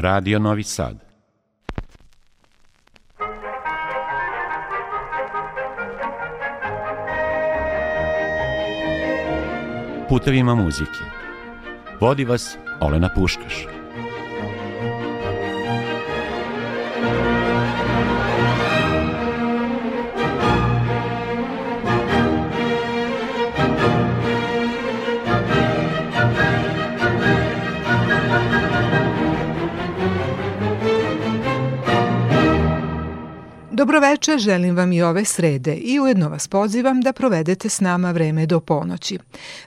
Radio Novi Sad. Putevima muzike. Vodi vas Olena Puškaš. Dobroveče, želim vam i ove srede i ujedno vas pozivam da provedete s nama vreme do ponoći.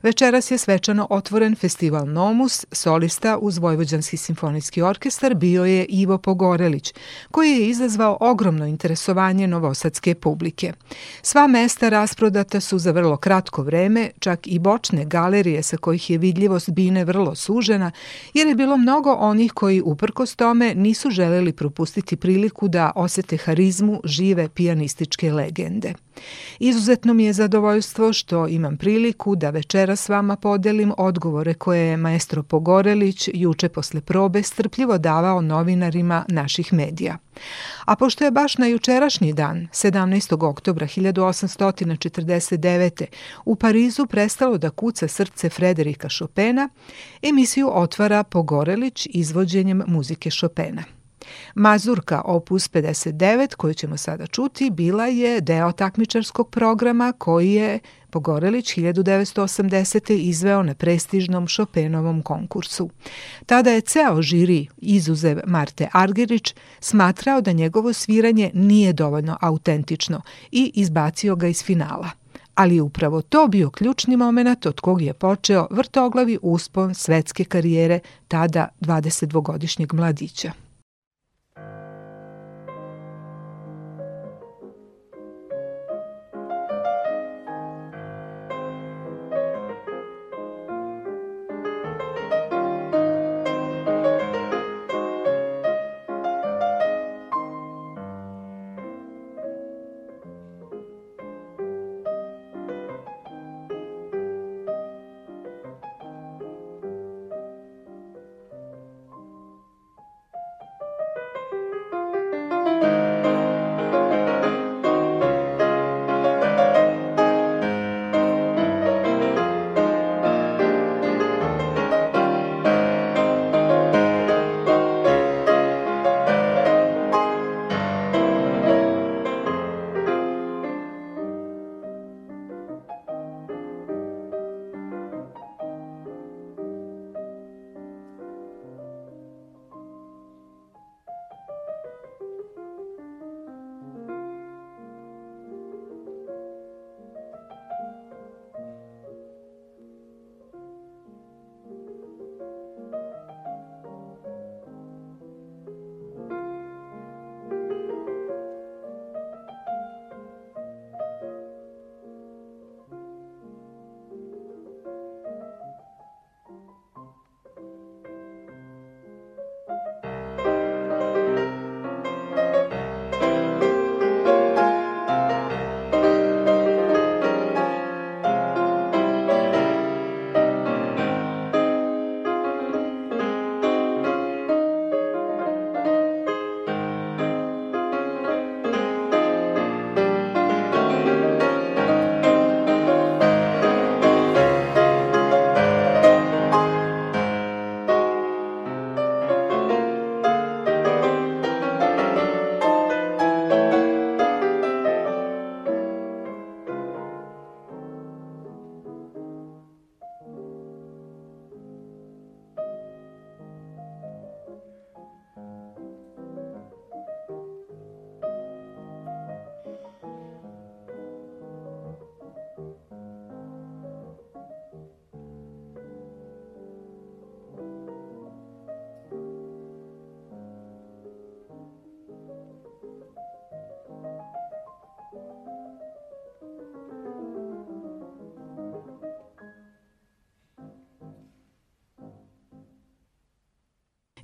Večeras je svečano otvoren festival Nomus, solista uz Vojvođanski simfonijski orkestar bio je Ivo Pogorelić, koji je izazvao ogromno interesovanje novosadske publike. Sva mesta rasprodata su za vrlo kratko vreme, čak i bočne galerije sa kojih je vidljivost bine vrlo sužena, jer je bilo mnogo onih koji uprkos tome nisu želeli propustiti priliku da osete harizmu žive pijanističke legende. Izuzetno mi je zadovoljstvo što imam priliku da večera s vama podelim odgovore koje je maestro Pogorelić juče posle probe strpljivo davao novinarima naših medija. A pošto je baš na jučerašnji dan, 17. oktobra 1849. u Parizu prestalo da kuca srce Frederika Chopina, emisiju otvara Pogorelić izvođenjem muzike Chopina. Mazurka opus 59 koju ćemo sada čuti bila je deo takmičarskog programa koji je Pogorelić 1980. izveo na prestižnom Šopenovom konkursu. Tada je ceo žiri, izuzev Marte Argerić, smatrao da njegovo sviranje nije dovoljno autentično i izbacio ga iz finala ali upravo to bio ključni moment od kog je počeo vrtoglavi uspon svetske karijere tada 22-godišnjeg mladića.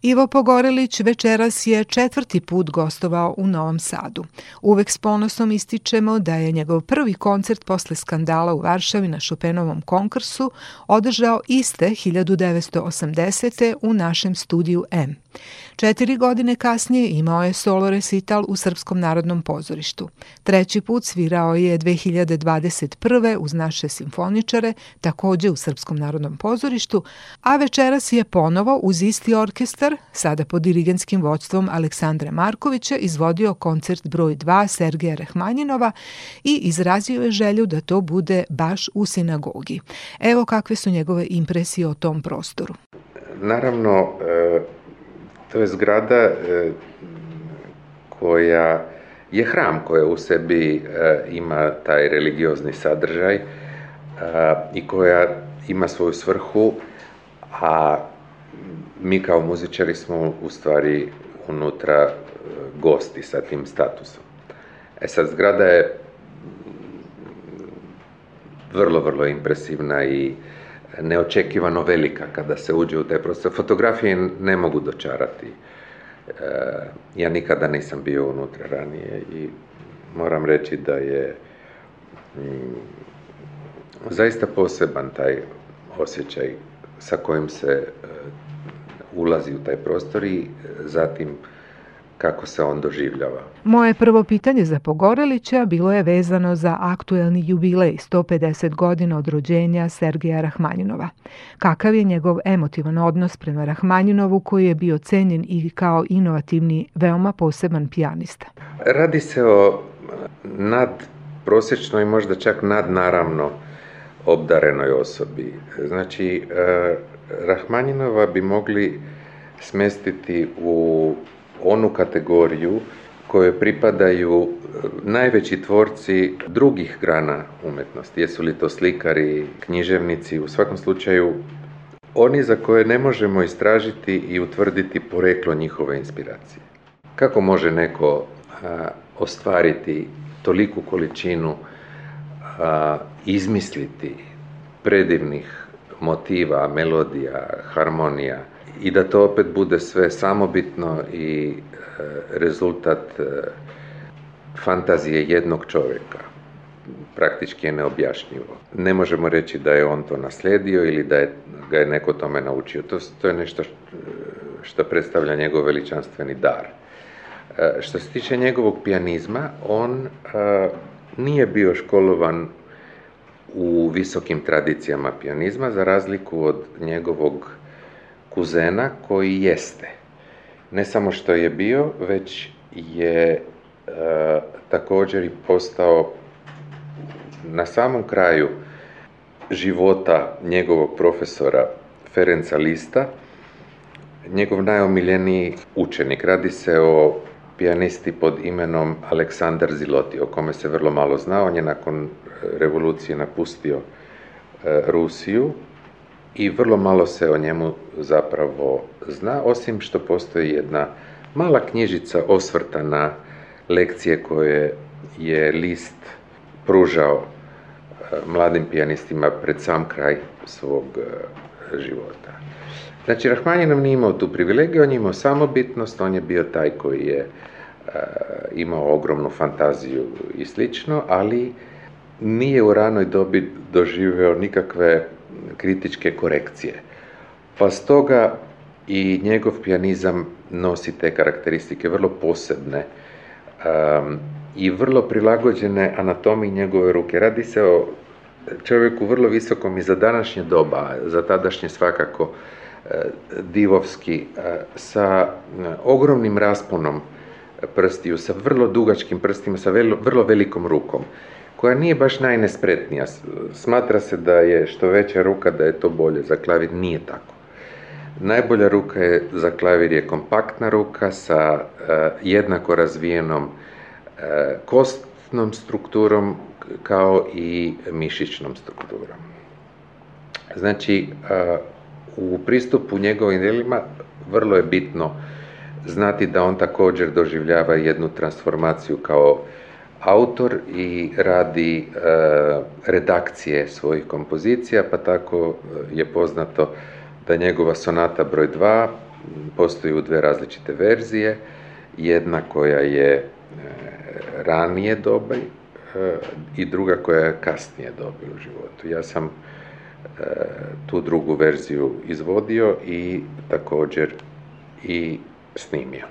Ivo Pogorelić večeras je četvrti put gostovao u Novom Sadu. Uvek s ponosom ističemo da je njegov prvi koncert posle skandala u Varšavi na Šopenovom konkursu održao iste 1980. u našem studiju M. Četiri godine kasnije imao je solo recital u Srpskom narodnom pozorištu. Treći put svirao je 2021. uz naše simfoničare, takođe u Srpskom narodnom pozorištu, a večeras je ponovo uz isti orkestar, sada pod dirigenskim vođstvom Aleksandra Markovića, izvodio koncert broj 2 Sergeja Rehmanjinova i izrazio je želju da to bude baš u sinagogi. Evo kakve su njegove impresije o tom prostoru. Naravno, e To je zgrada e, koja je hram koja u sebi e, ima taj religiozni sadržaj e, i koja ima svoju svrhu, a mi kao muzičari smo u stvari unutra gosti sa tim statusom. E sad, zgrada je vrlo, vrlo impresivna i uh, neočekivano velika kada se uđe u te prostore. Fotografije ne mogu dočarati. E, ja nikada nisam bio unutra ranije i moram reći da je mm, zaista poseban taj osjećaj sa kojim se e, ulazi u taj prostor i e, zatim kako se on doživljava. Moje prvo pitanje za Pogorelića bilo je vezano za aktuelni jubilej 150 godina od rođenja Sergeja Rahmanjinova. Kakav je njegov emotivan odnos prema Rahmanjinovu koji je bio cenjen i kao inovativni, veoma poseban pijanista? Radi se o nad prosečno i možda čak nadnaravno obdarenoj osobi. Znači, eh, Rahmanjinova bi mogli smestiti u onu kategoriju koje pripadaju e, najveći tvorci drugih grana umetnosti. Jesu li to slikari, književnici, u svakom slučaju oni za koje ne možemo istražiti i utvrditi poreklo njihove inspiracije. Kako može neko a, ostvariti toliku količinu a, izmisliti predivnih motiva, melodija, harmonija, i da to opet bude sve samobitno i e, rezultat e, fantazije jednog čovjeka. Praktički je neobjašnjivo. Ne možemo reći da je on to nasledio ili da je, ga da je neko tome naučio. To, to je nešto što, predstavlja njegov veličanstveni dar. E, što se tiče njegovog pijanizma, on e, nije bio školovan u visokim tradicijama pijanizma, za razliku od njegovog kuzena koji jeste. Ne samo što je bio, već je e, također i postao na samom kraju života njegovog profesora Ferenca Lista, njegov najomiljeniji učenik. Radi se o pijanisti pod imenom Aleksandar Ziloti, o kome se vrlo malo zna. On je nakon revolucije napustio e, Rusiju i vrlo malo se o njemu zapravo zna, osim što postoji jedna mala knjižica osvrta na lekcije koje je list pružao eh, mladim pijanistima pred sam kraj svog eh, života. Znači, Rahmanjinov nije imao tu privilegiju, on je imao samobitnost, on je bio taj koji je eh, imao ogromnu fantaziju i slično, ali nije u ranoj dobi doživeo nikakve kritičke korekcije. Pa stoga i njegov pijanizam nosi te karakteristike vrlo posebne um, i vrlo prilagođene anatomiji njegove ruke. Radi se o čovjeku vrlo visokom i za današnje doba, za tadašnje svakako uh, divovski, uh, sa uh, ogromnim rasponom prstiju, sa vrlo dugačkim prstima, sa vrlo velikom rukom koja nije baš najnespretnija. Smatra se da je što veća ruka da je to bolje, za klavir nije tako. Najbolja ruka je za klavir je kompaktna ruka sa e, jednako razvijenom e, kostnom strukturom kao i mišićnom strukturom. Znači, e, u pristupu njegovim delima vrlo je bitno znati da on također doživljava jednu transformaciju kao autor i radi e, redakcije svojih kompozicija, pa tako e, je poznato da njegova sonata broj 2 postoji u dve različite verzije, jedna koja je e, ranije dobi i druga koja je kasnije dobi u životu. Ja sam tu drugu verziju izvodio i također i snimio.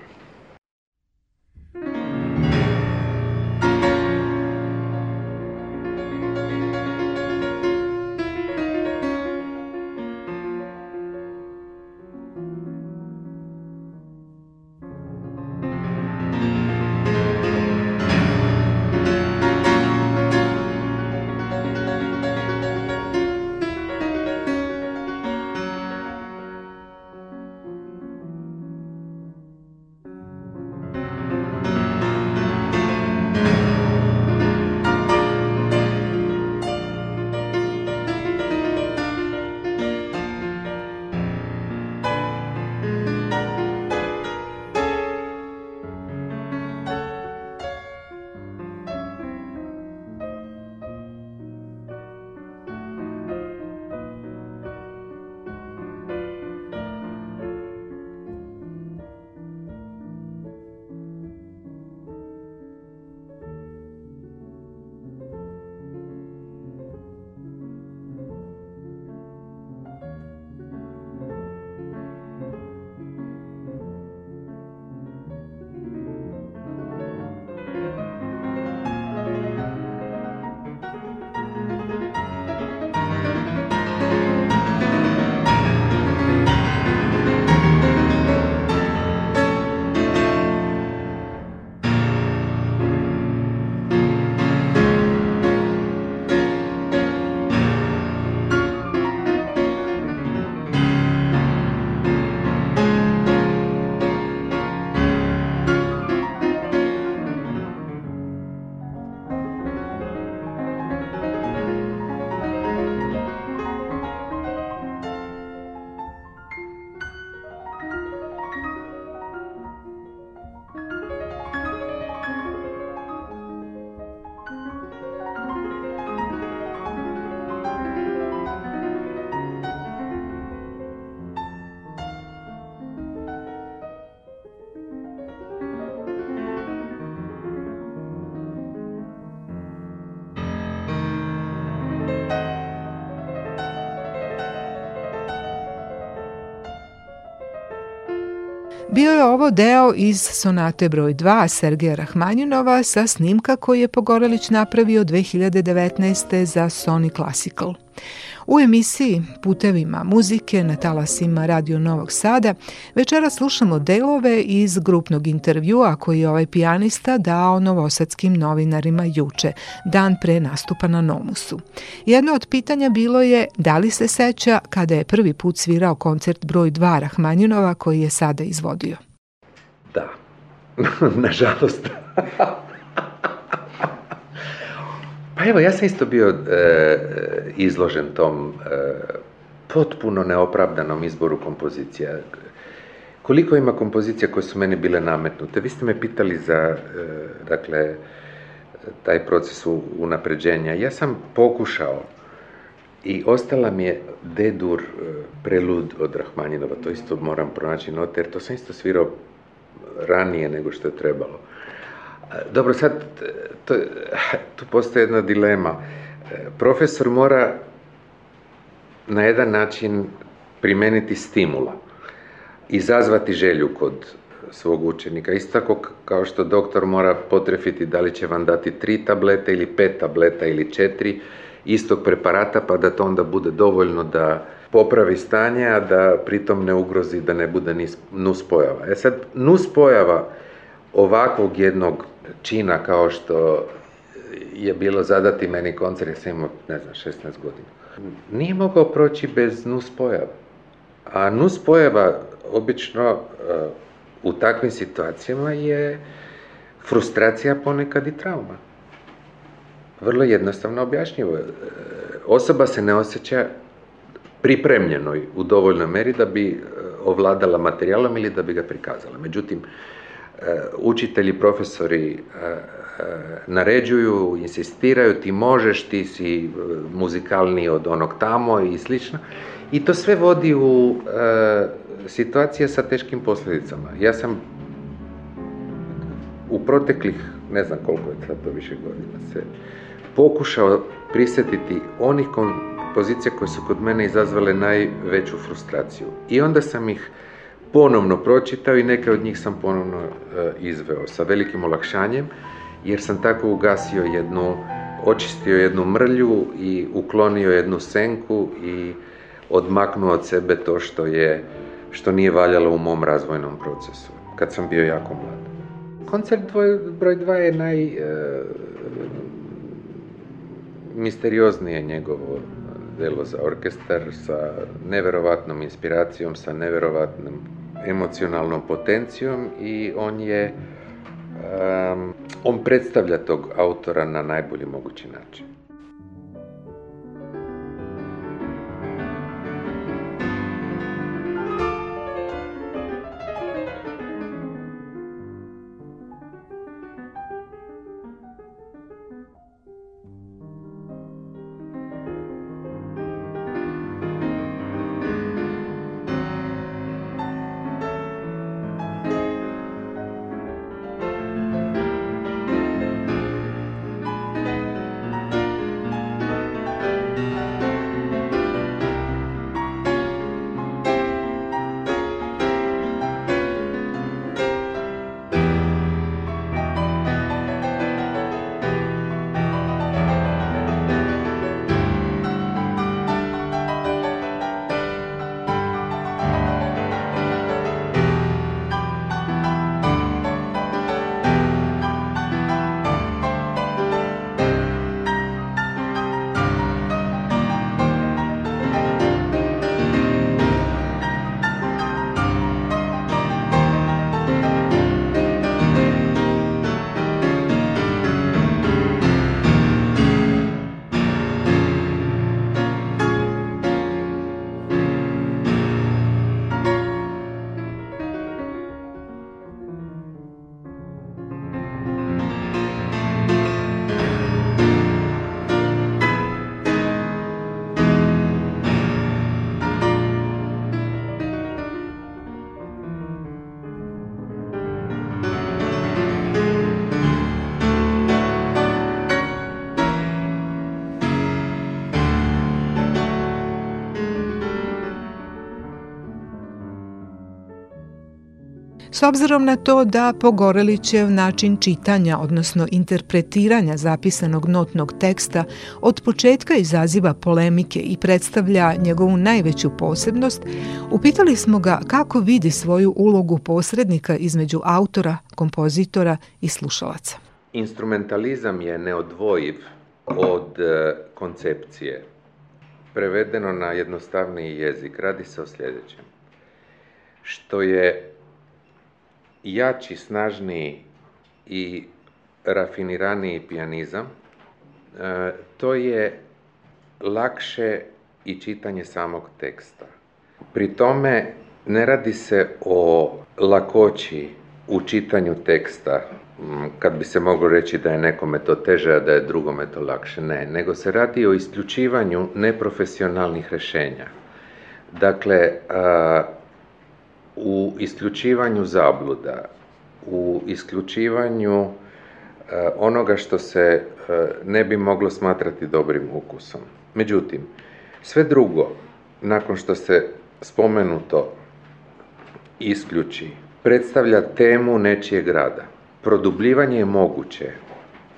Bio je ovo deo iz sonate broj 2 Sergeja Rahmanjinova sa snimka koji je Pogorelić napravio 2019. za Sony Classical. U emisiji Putevima muzike na talasima Radio Novog Sada večera slušamo delove iz grupnog intervjua koji je ovaj pijanista dao novosadskim novinarima juče, dan pre nastupa na Nomusu. Jedno od pitanja bilo je da li se seća kada je prvi put svirao koncert broj 2 Rahmanjinova koji je sada izvodio. Da, nažalost. Pa evo, ja sam isto bio e, izložen tom e, potpuno neopravdanom izboru kompozicija. Koliko ima kompozicija koje su meni bile nametnute? Vi ste me pitali za, e, dakle, taj proces unapređenja. Ja sam pokušao i ostala mi je Dedur e, prelud od Rahmanjinova. To isto moram pronaći note, jer to sam isto svirao ranije nego što je trebalo. Dobro, sad to, tu postoji jedna dilema. Profesor mora na jedan način primeniti stimula, izazvati želju kod svog učenika. Isto tako kao što doktor mora potrefiti da li će vam dati tri tablete ili pet tableta ili četiri istog preparata pa da to onda bude dovoljno da popravi stanje, a da pritom ne ugrozi da ne bude nuspojava. E sad, nuspojava ovakvog jednog čina kao što je bilo zadati meni koncert, ja sam imao, ne znam, 16 godina. Nije mogao proći bez nuspojava. A nuspojava, obično, e, u takvim situacijama je frustracija ponekad i trauma. Vrlo jednostavno objašnjivo. Osoba se ne osjeća pripremljenoj u dovoljnoj meri da bi e, ovladala materijalom ili da bi ga prikazala. Međutim, Eh, učitelji, profesori eh, eh, naređuju, insistiraju, ti možeš, ti si muzikalniji od onog tamo i slično. I to sve vodi u situacije sa teškim posledicama. Ja sam u proteklih, ne znam koliko je to više godina, se pokušao prisetiti onih kompozicija koje su kod mene izazvale najveću frustraciju. I onda sam ih ponovno pročitao i neke od njih sam ponovno e, izveo sa velikim olakšanjem jer sam tako ugasio jednu, očistio jednu mrlju i uklonio jednu senku i odmaknuo od sebe to što je što nije valjalo u mom razvojnom procesu kad sam bio jako mlad. Koncert dvoj, broj 2 je naj e, misterioznije njegovo delo za orkestar sa neverovatnom inspiracijom, sa neverovatnom emocionalnom potencijom i on je um, on predstavlja tog autora na najbolji mogući način. obzirom na to da Pogorelićev način čitanja, odnosno interpretiranja zapisanog notnog teksta, od početka izaziva polemike i predstavlja njegovu najveću posebnost, upitali smo ga kako vidi svoju ulogu posrednika između autora, kompozitora i slušalaca. Instrumentalizam je neodvojiv od e, koncepcije. Prevedeno na jednostavniji jezik, radi se o sljedećem. Što je jači, snažniji i rafiniraniji pijanizam, e, to je lakše i čitanje samog teksta. Pri tome ne radi se o lakoći u čitanju teksta, kad bi se moglo reći da je nekome to teže, a da je drugome to lakše. Ne, nego se radi o isključivanju neprofesionalnih rešenja. Dakle, u isključivanju zabluda, u isključivanju e, onoga što se e, ne bi moglo smatrati dobrim ukusom. Međutim, sve drugo, nakon što se spomenuto isključi, predstavlja temu nečijeg rada. Produbljivanje je moguće,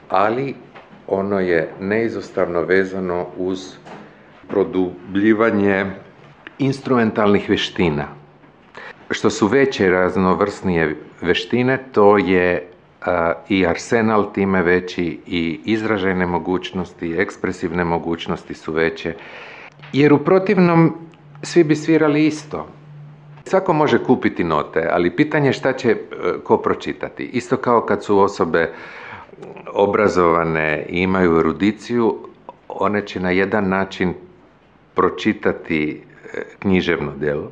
ali ono je neizostavno vezano uz produbljivanje instrumentalnih veština, što su veće raznovrsnije veštine, to je a, i arsenal time veći i izražajne mogućnosti, ekspresivne mogućnosti su veće. Jer u protivnom svi bi svirali isto. Svako može kupiti note, ali pitanje šta će e, ko pročitati. Isto kao kad su osobe obrazovane i imaju erudiciju, one će na jedan način pročitati e, književno djelo,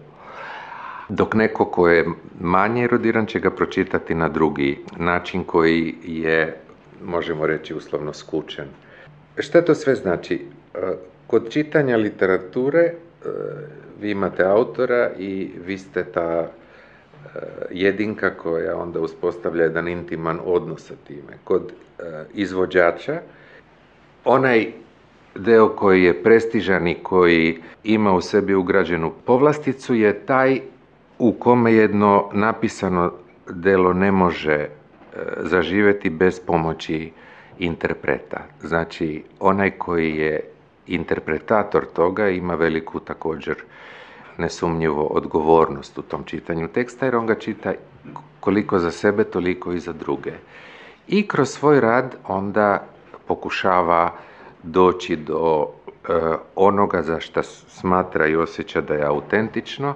dok neko ko je manje erodiran će ga pročitati na drugi način koji je, možemo reći, uslovno skučen. Šta to sve znači? E, kod čitanja literature e, vi imate autora i vi ste ta e, jedinka koja onda uspostavlja jedan intiman odnos sa time. Kod izvođača, onaj deo koji je prestižan i koji ima u sebi ugrađenu povlasticu je taj u kome jedno napisano delo ne može e, zaživeti bez pomoći interpreta. Znači, onaj koji je interpretator toga ima veliku također nesumnjivo odgovornost u tom čitanju teksta, jer on ga čita koliko za sebe, toliko i za druge. I kroz svoj rad onda pokušava doći do e, onoga za što smatra i osjeća da je autentično,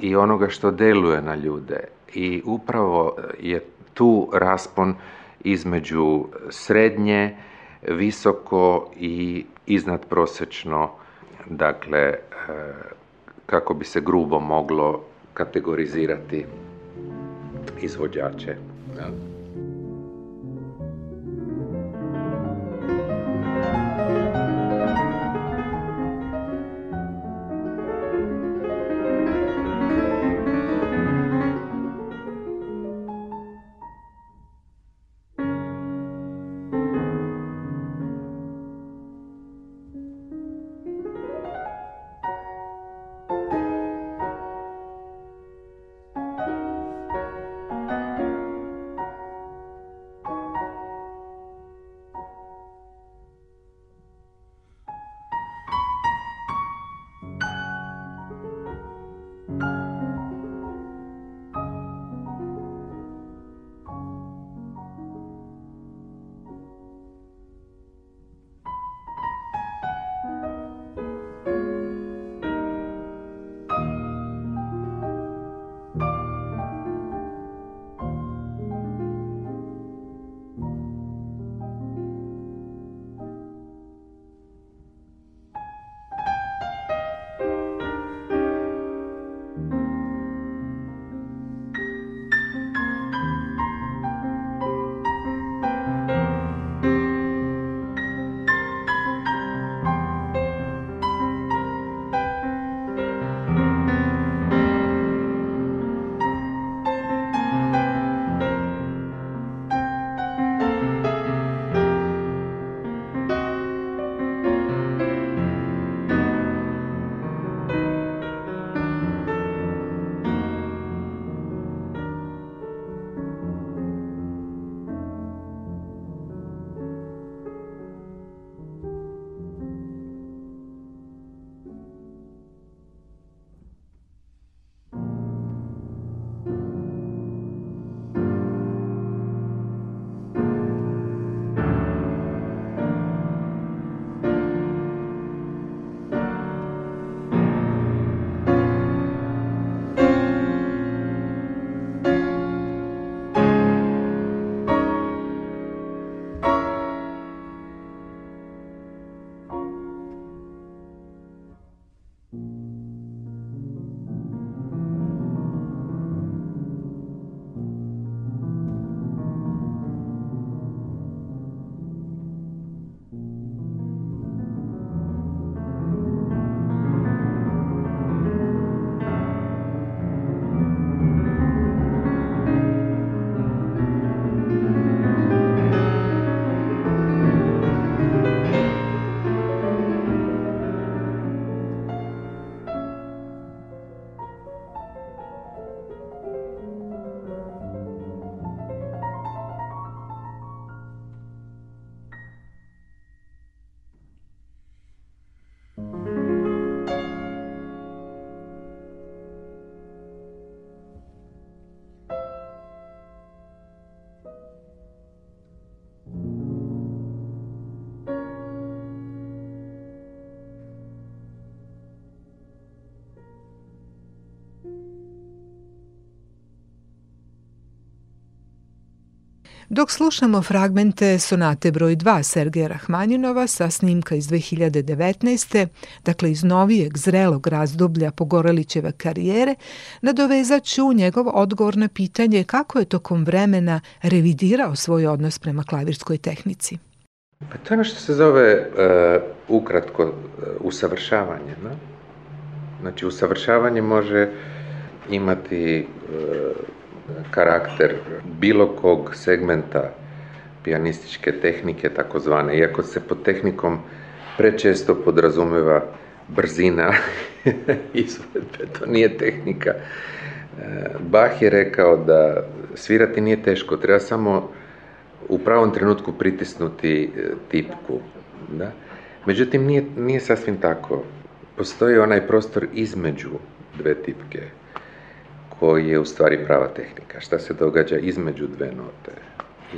i onoga što deluje na ljude. I upravo je tu raspon između srednje, visoko i iznadprosečno, dakle, e, kako bi se grubo moglo kategorizirati izvođače. Da. dok slušamo fragmente sonate broj 2 Sergeja Rahmanjinova sa snimka iz 2019. dakle iz novijeg zrelog razdoblja Pogorelićeve karijere, nadovezat ću njegov odgovor na pitanje kako je tokom vremena revidirao svoj odnos prema klavirskoj tehnici. Pa to je ono što se zove uh, ukratko uh, usavršavanje. No? Znači, usavršavanje može imati uh, karakter bilo kog segmenta pianističke tehnike takozvane, iako se pod tehnikom prečesto podrazumeva brzina izvedbe, to nije tehnika. E, Bach je rekao da svirati nije teško, treba samo u pravom trenutku pritisnuti e, tipku. Da? Međutim, nije, nije sasvim tako. Postoji onaj prostor između dve tipke koji je u stvari prava tehnika, šta se događa između dve note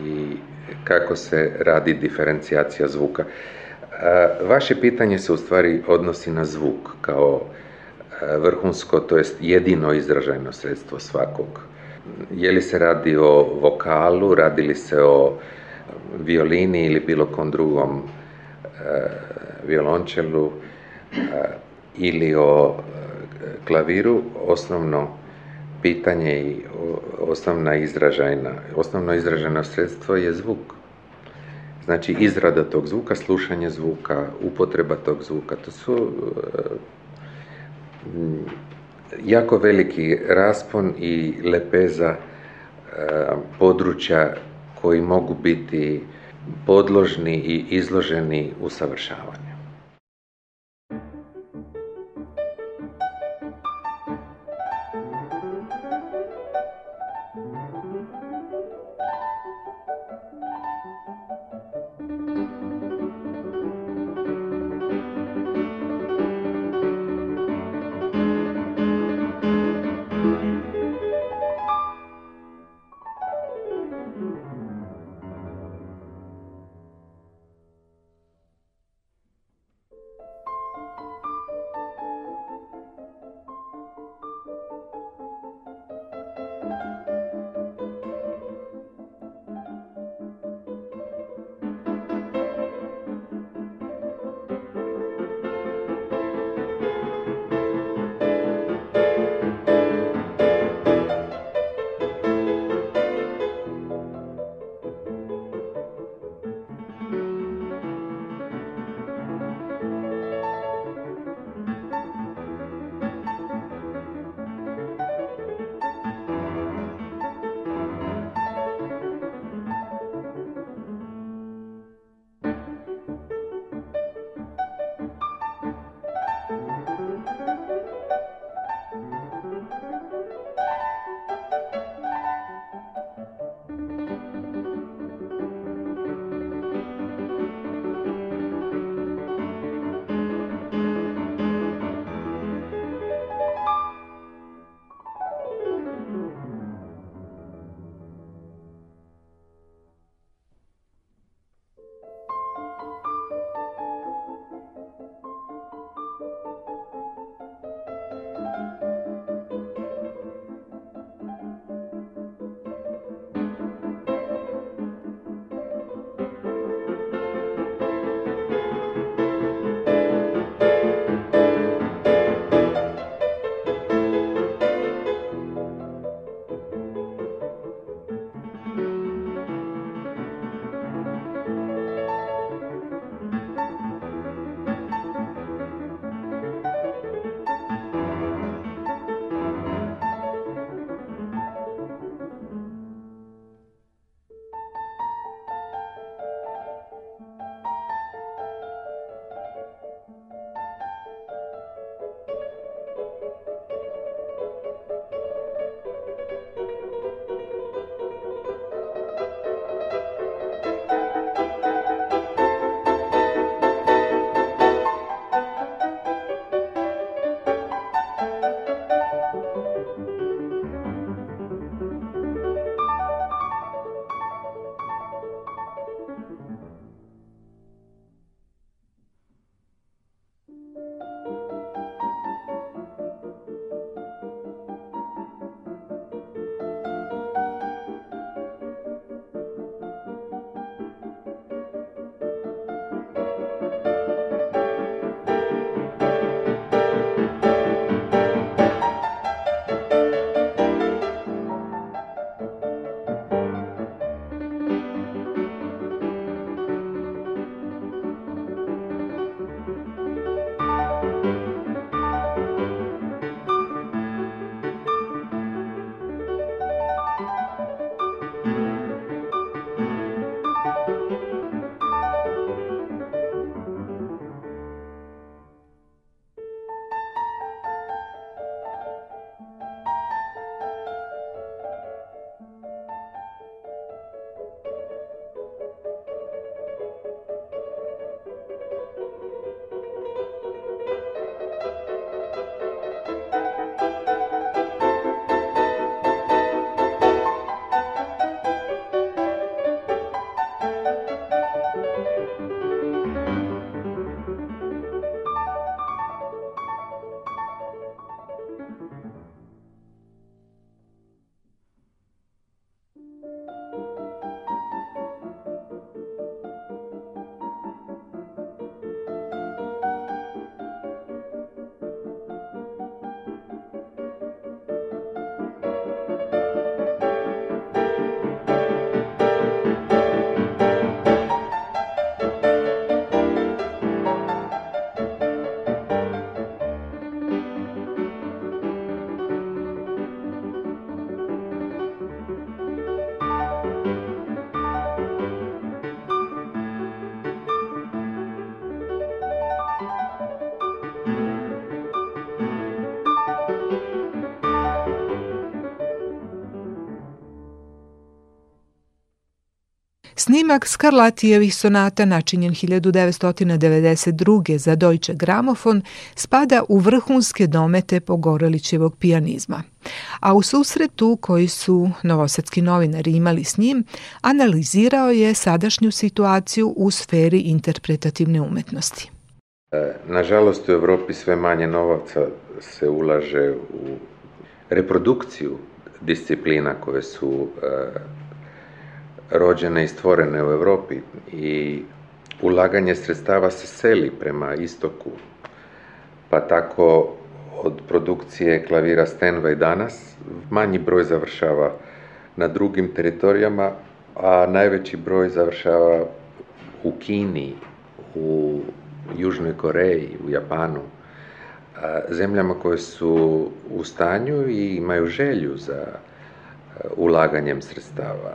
i kako se radi diferencijacija zvuka. Vaše pitanje se u stvari odnosi na zvuk kao vrhunsko, to jest jedino izražajno sredstvo svakog. Je li se radi o vokalu, radi li se o violini ili bilo kom drugom violončelu ili o klaviru, osnovno pitanje i osnovna izražajna, osnovno izražajno sredstvo je zvuk. Znači izrada tog zvuka, slušanje zvuka, upotreba tog zvuka. To su e, jako veliki raspon i lepeza e, područja koji mogu biti podložni i izloženi usavršavanju. Snimak Skarlatijevih sonata načinjen 1992. za Deutsche Gramofon spada u vrhunske domete Pogorelićevog pijanizma. A u susretu koji su novosadski novinari imali s njim, analizirao je sadašnju situaciju u sferi interpretativne umetnosti. E, nažalost u Evropi sve manje novaca se ulaže u reprodukciju disciplina koje su e, rođene i stvorene u Evropi i ulaganje sredstava se seli prema istoku, pa tako od produkcije klavira Steinway danas manji broj završava na drugim teritorijama, a najveći broj završava u Kini, u Južnoj Koreji, u Japanu, zemljama koje su u stanju i imaju želju za ulaganjem sredstava.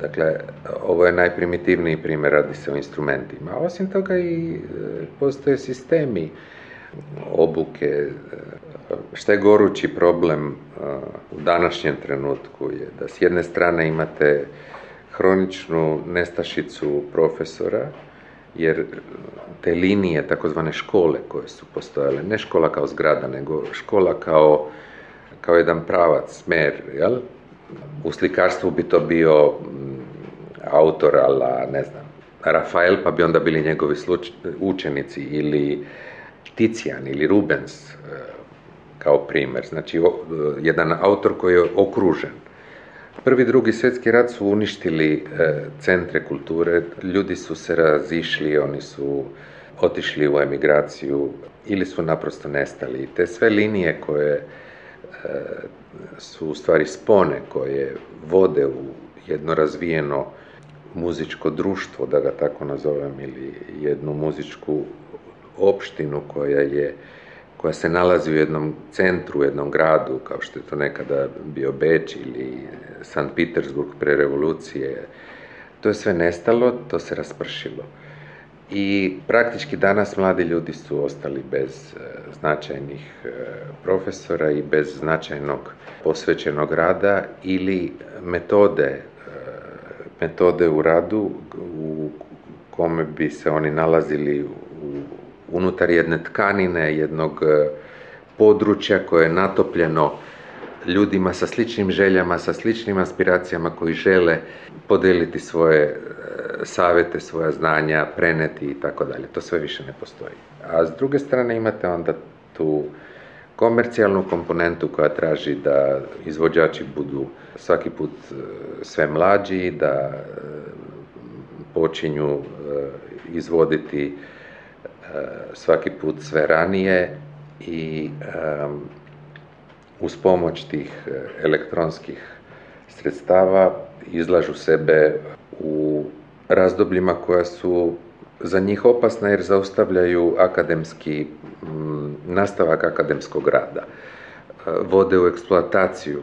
Dakle, ovo je najprimitivniji primjer, radi se o instrumentima. Osim toga i e, postoje sistemi obuke. E, šta je gorući problem e, u današnjem trenutku je da s jedne strane imate hroničnu nestašicu profesora, jer te linije, takozvane škole koje su postojale, ne škola kao zgrada, nego škola kao, kao jedan pravac, smer, jel? U slikarstvu bi to bio mm, autor, ala, ne znam, Rafael, pa bi onda bili njegovi sluč, učenici, ili Ticijan, ili Rubens, e, kao primer. Znači, o, e, jedan autor koji je okružen. Prvi i drugi svetski rat su uništili e, centre kulture, ljudi su se razišli, oni su otišli u emigraciju ili su naprosto nestali. Te sve linije koje e, su u stvari spone koje vode u jedno razvijeno muzičko društvo, da ga tako nazovem, ili jednu muzičku opštinu koja je koja se nalazi u jednom centru, u jednom gradu, kao što je to nekada bio Beč ili San Petersburg pre revolucije. To je sve nestalo, to se raspršilo. I praktički danas mladi ljudi su ostali bez e, značajnih e, profesora i bez značajnog posvećenog rada ili metode, e, metode u radu u kome bi se oni nalazili u, unutar jedne tkanine, jednog područja koje je natopljeno ljudima sa sličnim željama, sa sličnim aspiracijama koji žele podeliti svoje savete, svoja znanja preneti i tako dalje. To sve više ne postoji. A s druge strane imate onda tu komercijalnu komponentu koja traži da izvođači budu svaki put e, sve mlađi, da e, počinju e, izvoditi svaki put sve ranije i uz pomoć tih elektronskih sredstava izlažu sebe u razdobljima koja su za njih opasna jer zaustavljaju akademski mm, nastavak akademskog rada, e, vode u eksploataciju,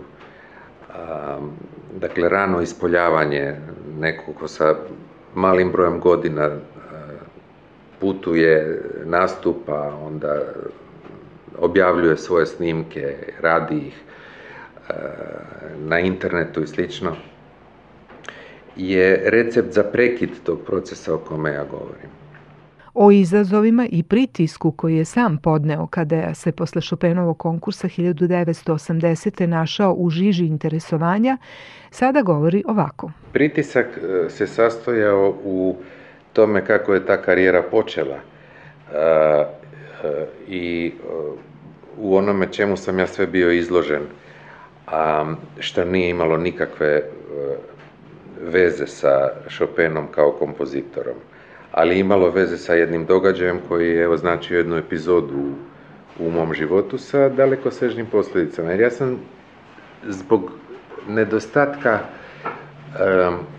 dakle rano ispoljavanje nekog ko sa malim brojem godina e, putuje, nastupa, onda objavljuje svoje snimke, radi ih e, na internetu i slično je recept za prekid tog procesa o kome ja govorim. O izazovima i pritisku koji je sam podneo kada se posle Šopenovog konkursa 1980. našao u žiži interesovanja, sada govori ovako. Pritisak e, se sastojao u tome kako je ta karijera počela e, e, i u onome čemu sam ja sve bio izložen, a što nije imalo nikakve veze sa Chopinom kao kompozitorom, ali imalo veze sa jednim događajem koji je označio jednu epizodu u, u mom životu sa dalekosežnim posledicama. Jer ja sam zbog nedostatka e,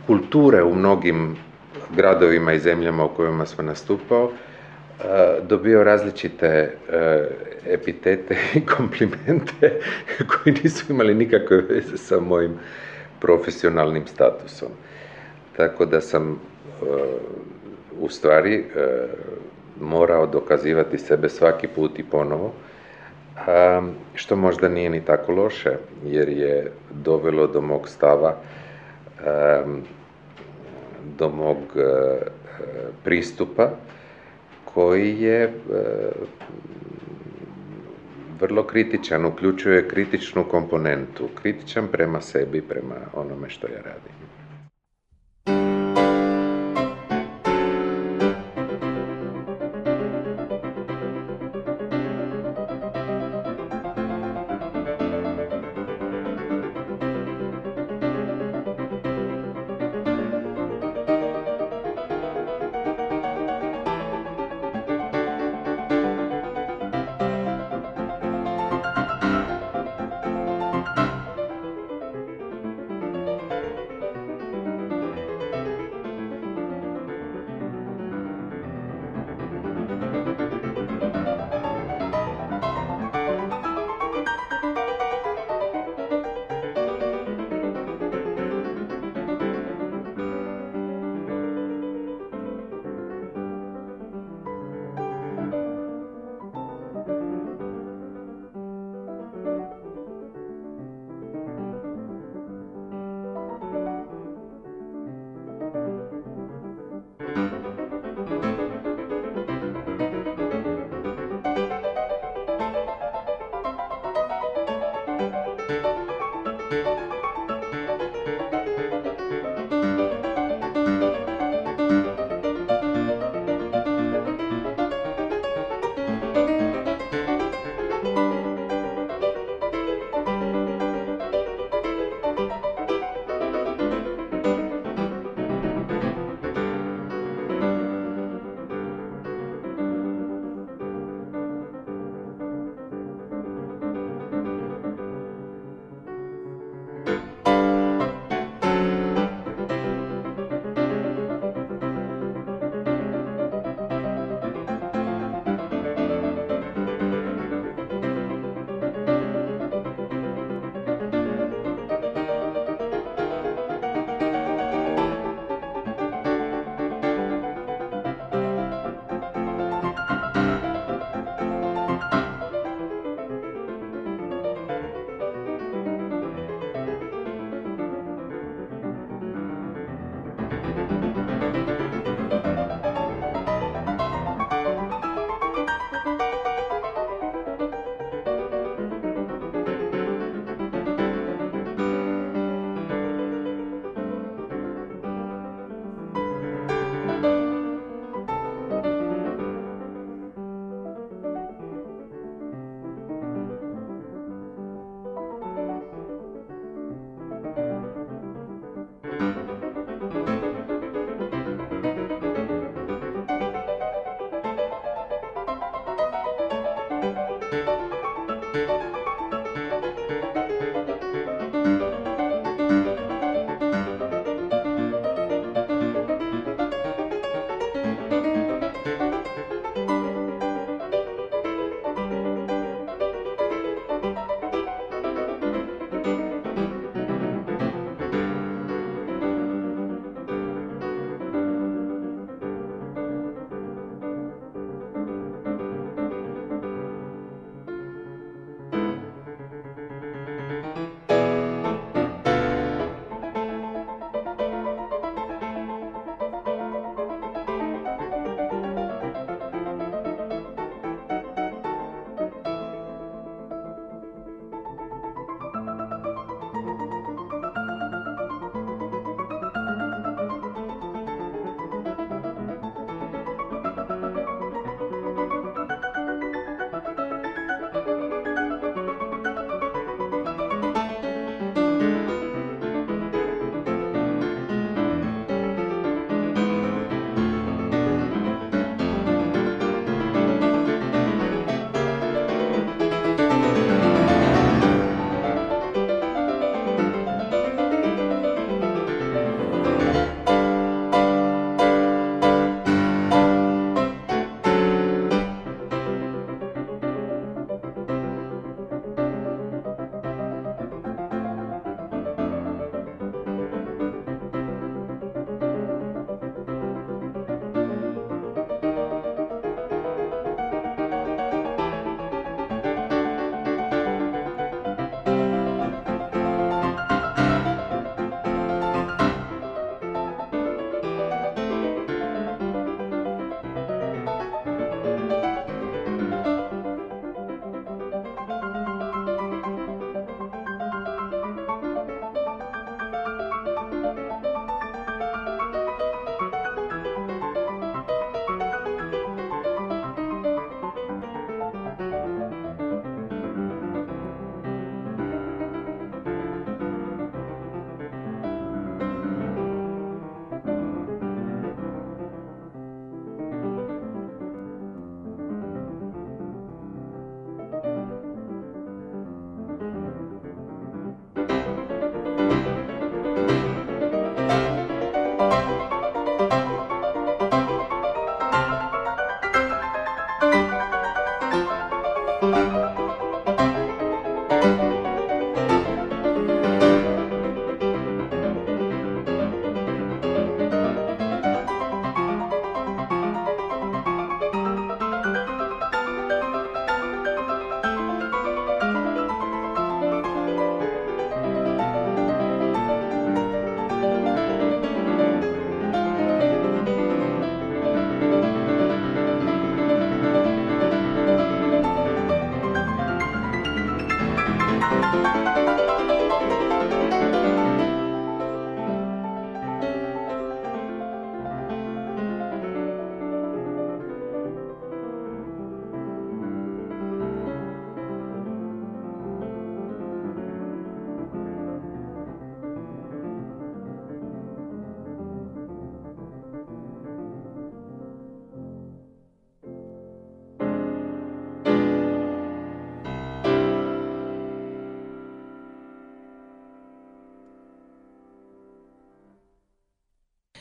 kulture u mnogim gradovima i zemljama u kojima sam nastupao, e, dobio različite e, epitete i komplimente koji nisu imali nikakve veze sa mojim profesionalnim statusom. Tako da sam e, u stvari e, morao dokazivati sebe svaki put i ponovo, a, što možda nije ni tako loše, jer je dovelo do mog stava, e, do mog pristupa, koji je vrlo kritičan, uključuje kritičnu komponentu, kritičan prema sebi, prema onome što ja radim.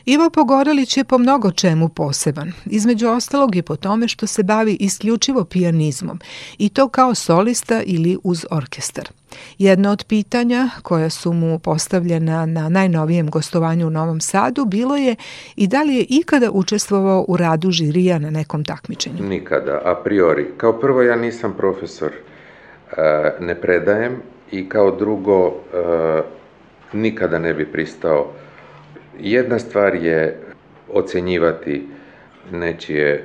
Ivo Pogorelić je po mnogo čemu poseban, između ostalog i po tome što se bavi isključivo pijanizmom, i to kao solista ili uz orkestar. Jedno od pitanja koja su mu postavljena na najnovijem gostovanju u Novom Sadu bilo je i da li je ikada učestvovao u radu žirija na nekom takmičenju. Nikada, a priori. Kao prvo ja nisam profesor, e, ne predajem i kao drugo e, nikada ne bi pristao Jedna stvar je ocenjivati nečije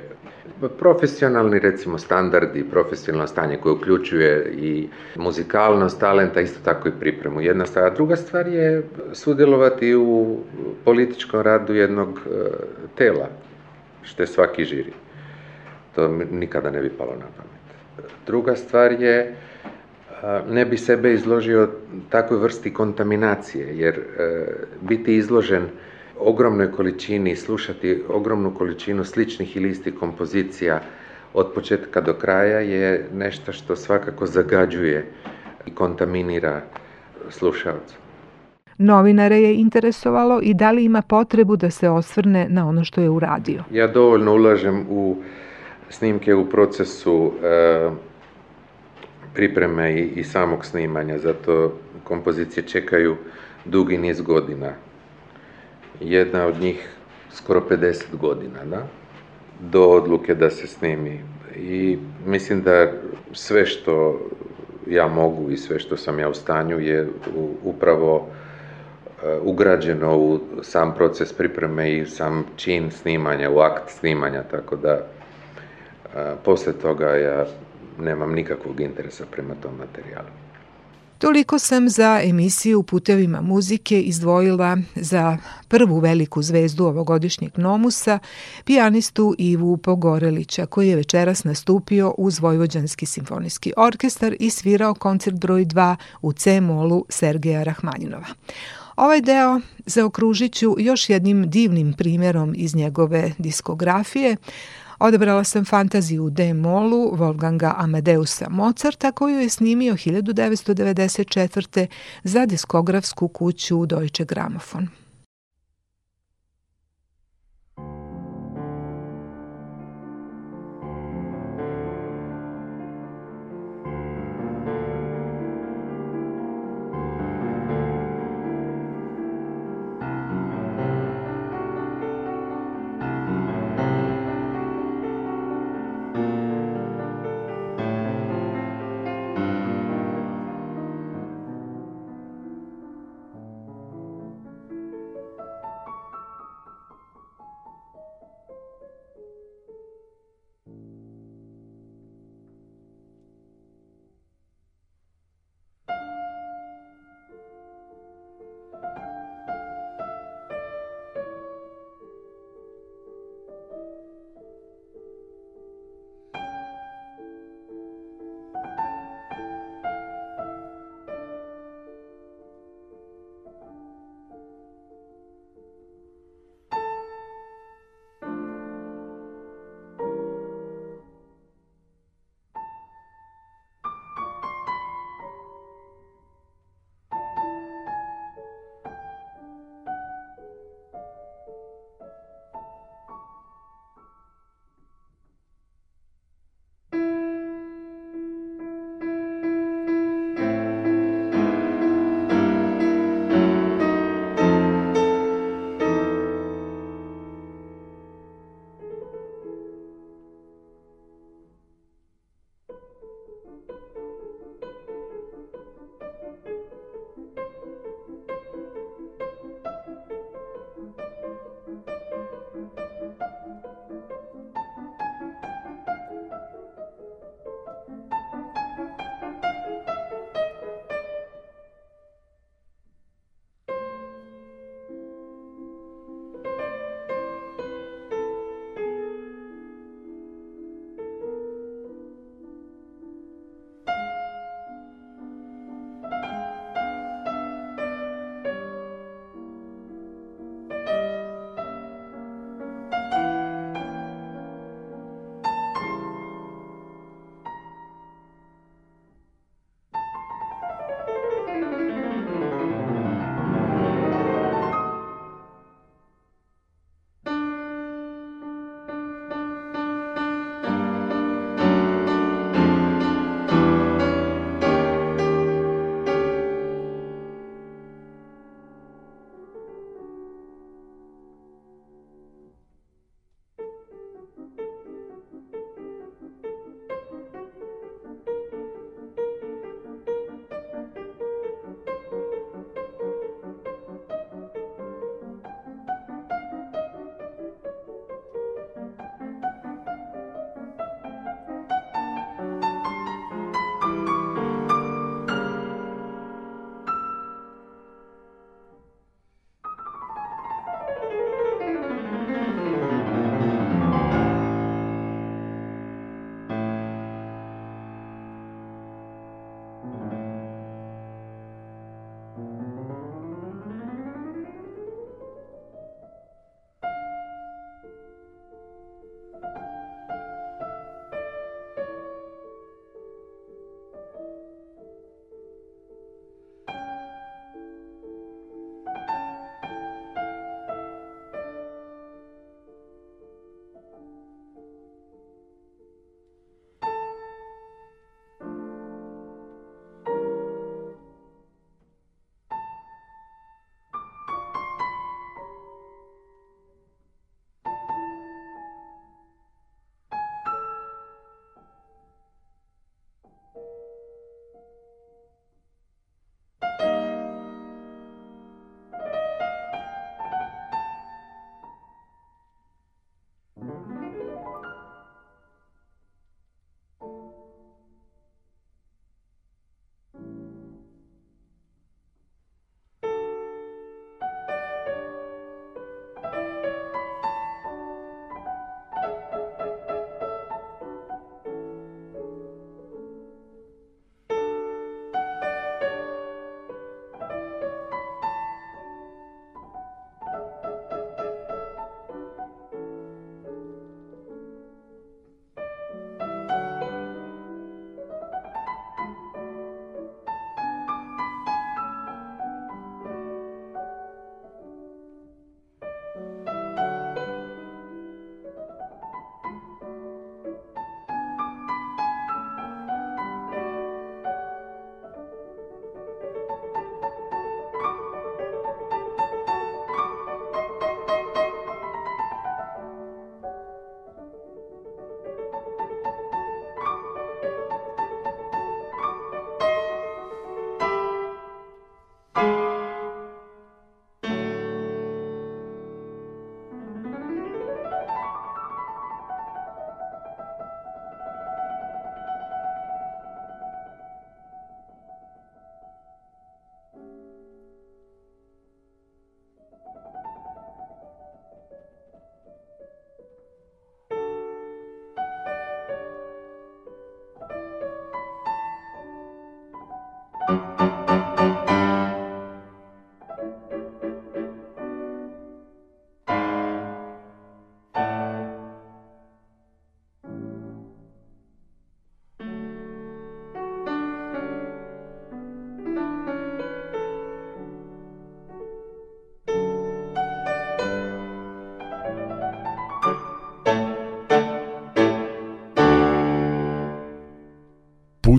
profesionalni recimo standardi, profesionalno stanje koje uključuje i muzikalnost, talenta, isto tako i pripremu. Jedna stvar, a druga stvar je sudjelovati u političkom radu jednog e, tela, što je svaki žiri. To mi nikada ne bi palo na pamet. Druga stvar je ne bi sebe izložio takvoj vrsti kontaminacije, jer e, biti izložen ogromnoj količini, slušati ogromnu količinu sličnih ili istih kompozicija od početka do kraja je nešto što svakako zagađuje i kontaminira slušalca. Novinare je interesovalo i da li ima potrebu da se osvrne na ono što je uradio. Ja dovoljno ulažem u snimke u procesu e, pripreme i, i samog snimanja, zato kompozicije čekaju dugi niz godina. Jedna od njih skoro 50 godina, da? do odluke da se snimi. I mislim da sve što ja mogu i sve što sam ja u stanju je upravo e, ugrađeno u sam proces pripreme i sam čin snimanja, u akt snimanja, tako da e, posle toga ja nemam nikakvog interesa prema tom materijalu. Toliko sam za emisiju Putevima muzike izdvojila za prvu veliku zvezdu ovogodišnjeg Nomusa, pijanistu Ivu Pogorelića, koji je večeras nastupio uz Vojvođanski simfonijski orkestar i svirao koncert broj 2 u C-molu Sergeja Rahmanjinova. Ovaj deo zaokružit ću još jednim divnim primjerom iz njegove diskografije – Odebrala sam fantaziju u D-molu Wolfganga Amadeusa Mozarta koju je snimio 1994. za diskografsku kuću Deutsche Grammophon.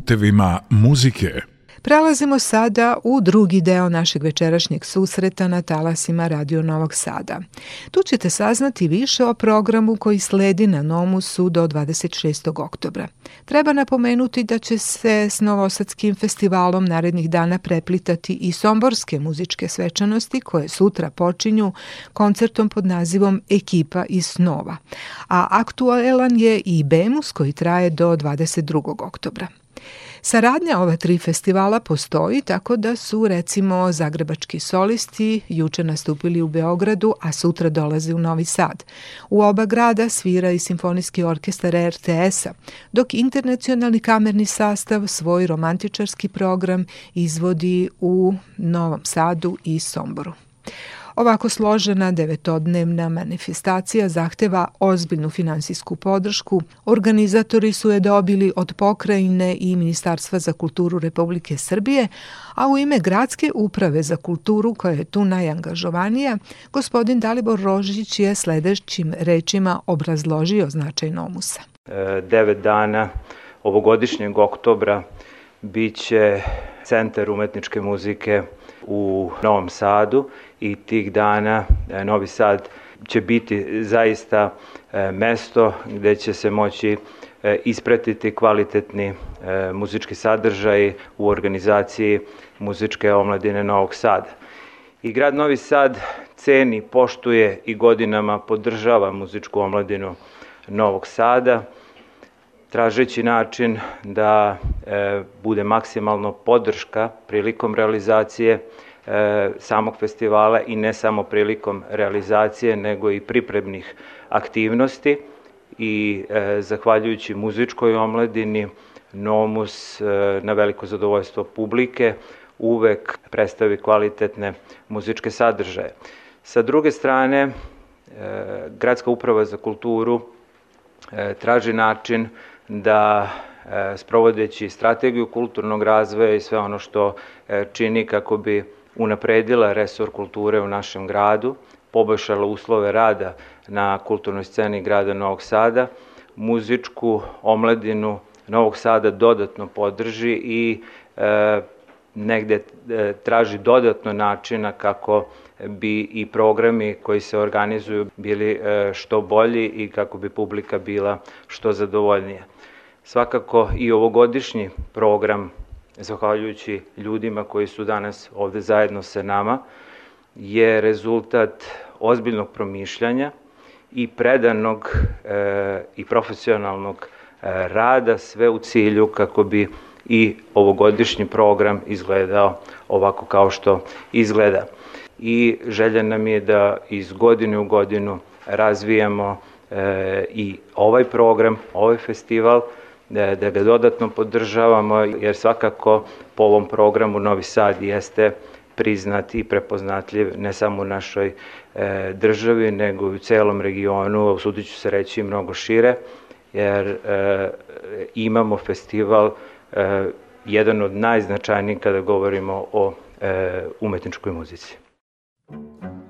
putevima muzike. Prelazimo sada u drugi deo našeg večerašnjeg susreta na talasima Radio Novog Sada. Tu ćete saznati više o programu koji sledi na Nomusu do 26. oktobra. Treba napomenuti da će se s Novosadskim festivalom narednih dana preplitati i somborske muzičke svečanosti koje sutra počinju koncertom pod nazivom Ekipa iz snova, a aktualan je i Bemus koji traje do 22. oktobra. Saradnja ova tri festivala postoji tako da su recimo zagrebački solisti juče nastupili u Beogradu, a sutra dolaze u Novi Sad. U oba grada svira i Simfonijski orkestar RTS-a, dok internacionalni kamerni sastav svoj romantičarski program izvodi u Novom Sadu i Somboru. Ovako složena devetodnevna manifestacija zahteva ozbiljnu finansijsku podršku. Organizatori su je dobili od pokrajine i Ministarstva za kulturu Republike Srbije, a u ime Gradske uprave za kulturu, koja je tu najangažovanija, gospodin Dalibor Rožić je sledećim rečima obrazložio značaj Nomusa. E, devet dana ovogodišnjeg oktobra biće Centar umetničke muzike u Novom Sadu i tih dana e, Novi Sad će biti zaista e, mesto gde će se moći e, ispratiti kvalitetni muzički sadržaj u organizaciji muzičke omladine Novog Sada. I grad Novi Sad ceni, poštuje i godinama podržava muzičku omladinu Novog Sada tražeći način da e, bude maksimalno podrška prilikom realizacije e, samog festivala i ne samo prilikom realizacije, nego i pripremnih aktivnosti i e, zahvaljujući muzičkoj omladini Nomus e, na veliko zadovoljstvo publike uvek predstavi kvalitetne muzičke sadržaje. Sa druge strane, e, Gradska uprava za kulturu e, traži način da e, sprovodeći strategiju kulturnog razvoja i sve ono što e, čini kako bi unapredila resor kulture u našem gradu, poboljšala uslove rada na kulturnoj sceni grada Novog Sada, muzičku omladinu Novog Sada dodatno podrži i e, negde e, traži dodatno načina kako bi i programi koji se organizuju bili e, što bolji i kako bi publika bila što zadovoljnija svakako i ovogodišnji program, zahvaljujući ljudima koji su danas ovde zajedno sa nama, je rezultat ozbiljnog promišljanja i predanog e, i profesionalnog e, rada sve u cilju kako bi i ovogodišnji program izgledao ovako kao što izgleda. I želja nam je da iz godine u godinu razvijamo e, i ovaj program, ovaj festival, Da, da ga dodatno podržavamo, jer svakako po ovom programu Novi Sad jeste priznat i prepoznatljiv ne samo u našoj e, državi, nego i u celom regionu, a usudit ću se reći mnogo šire, jer e, imamo festival e, jedan od najznačajnijih kada govorimo o e, umetničkoj muzici. Thank you.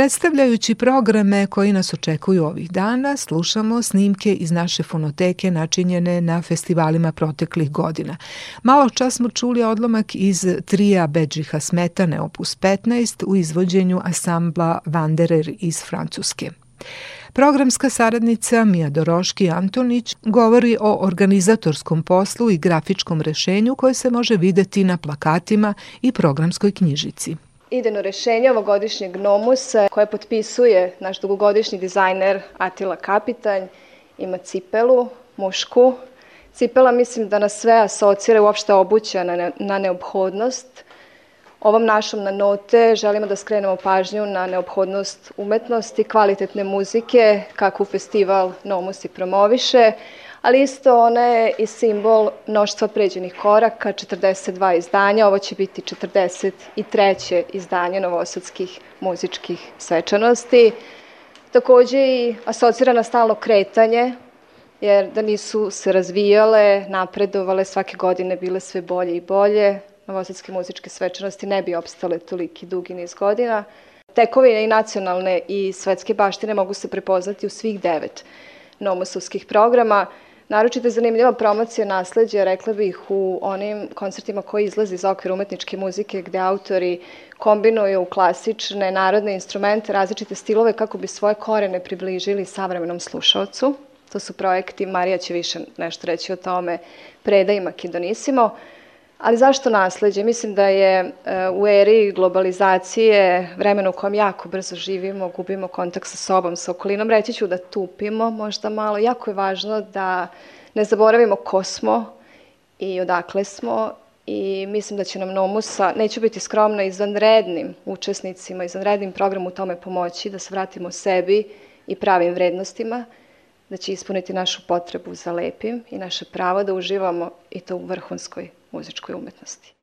Predstavljajući programe koji nas očekuju ovih dana, slušamo snimke iz naše fonoteke načinjene na festivalima proteklih godina. Malo čas smo čuli odlomak iz trija Bedžiha Smetane opus 15 u izvođenju asambla Wanderer iz Francuske. Programska saradnica Mija Doroški Antonić govori o organizatorskom poslu i grafičkom rešenju koje se može videti na plakatima i programskoj knjižici idejno rešenje ovogodišnjeg Nomusa koje potpisuje naš dugogodišnji dizajner Atila Kapitanj. Ima cipelu, mušku. Cipela mislim da nas sve asocira uopšte obuća na, na neophodnost. Ovom našom na note želimo da skrenemo pažnju na neophodnost umetnosti, kvalitetne muzike, kako festival Nomus i promoviše, ali isto ona je i simbol mnoštva pređenih koraka, 42 izdanja, ovo će biti 43. izdanje novosadskih muzičkih svečanosti. Takođe i asocira na stalo kretanje, jer da nisu se razvijale, napredovale, svake godine bile sve bolje i bolje, novosadske muzičke svečanosti ne bi opstale toliki dugi niz godina. Tekovine i nacionalne i svetske baštine mogu se prepoznati u svih devet nomosovskih programa. Naročito je zanimljiva promocija nasledđa, rekla bih, u onim koncertima koji izlaze iz okvira umetničke muzike, gde autori kombinuju klasične narodne instrumente, različite stilove kako bi svoje korene približili savremenom slušalcu. To su projekti, Marija će više nešto reći o tome, Preda i Makedonisimo. Ali zašto nasledđe? Mislim da je e, u eri globalizacije, vremenu u kojem jako brzo živimo, gubimo kontakt sa sobom, sa okolinom, reći ću da tupimo možda malo. Jako je važno da ne zaboravimo ko smo i odakle smo i mislim da će nam Nomusa, neću biti skromna, izvanrednim učesnicima, izvanrednim programu u tome pomoći da se vratimo sebi i pravim vrednostima, da će ispuniti našu potrebu za lepim i naše pravo da uživamo i to u vrhunskoj muzičkoj umetnosti.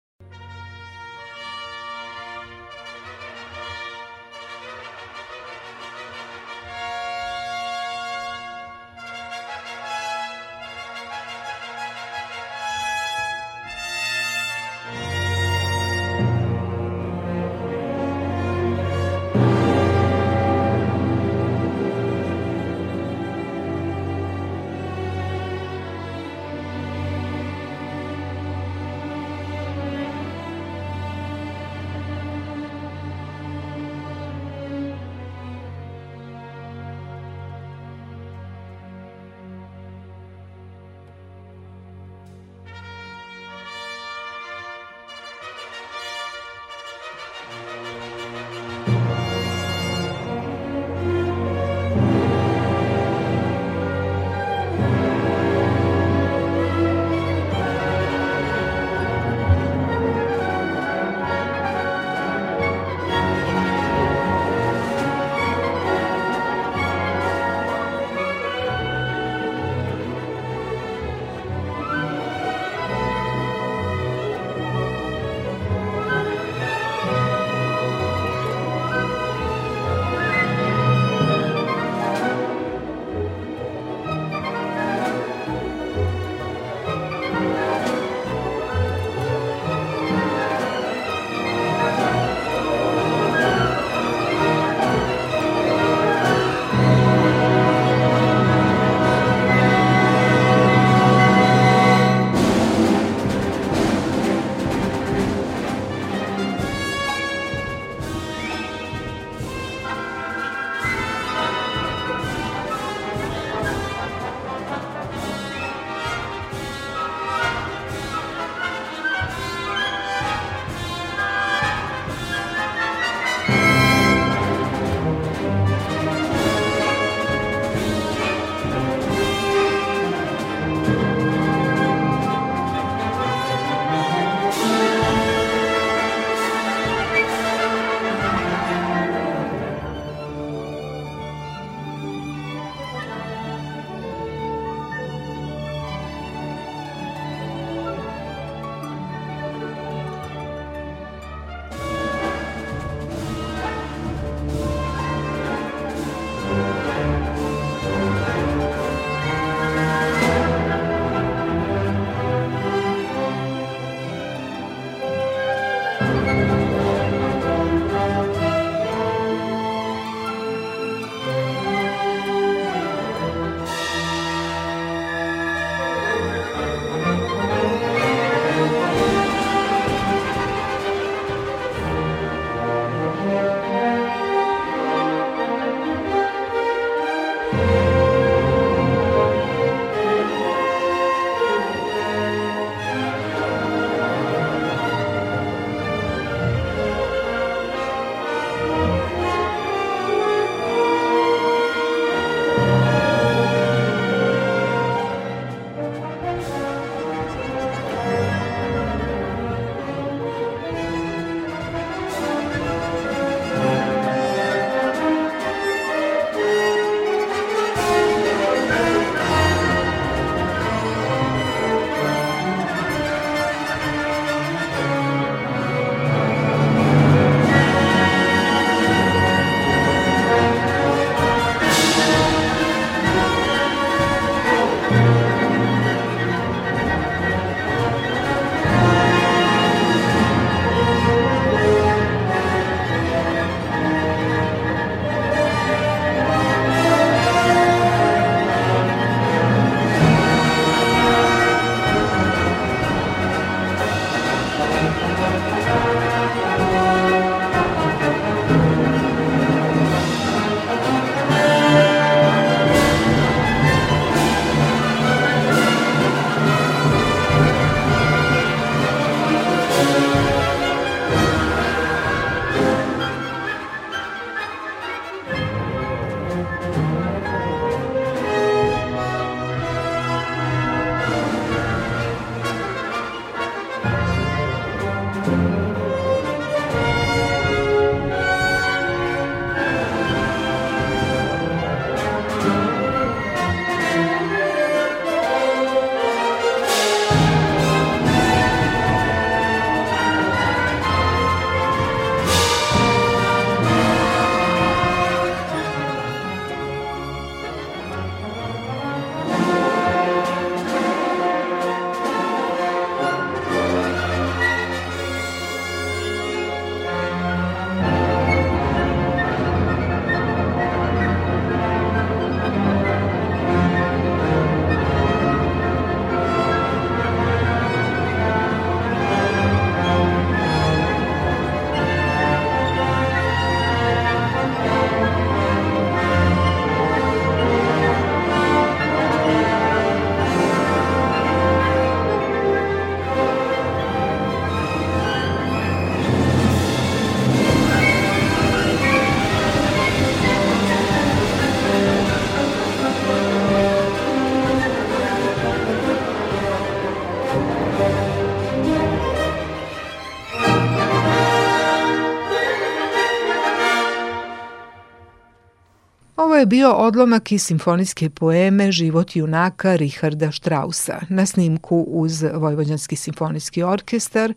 je bio odlomak iz simfonijske poeme Život junaka Richarda Strausa. Na snimku uz Vojvođanski simfonijski orkestar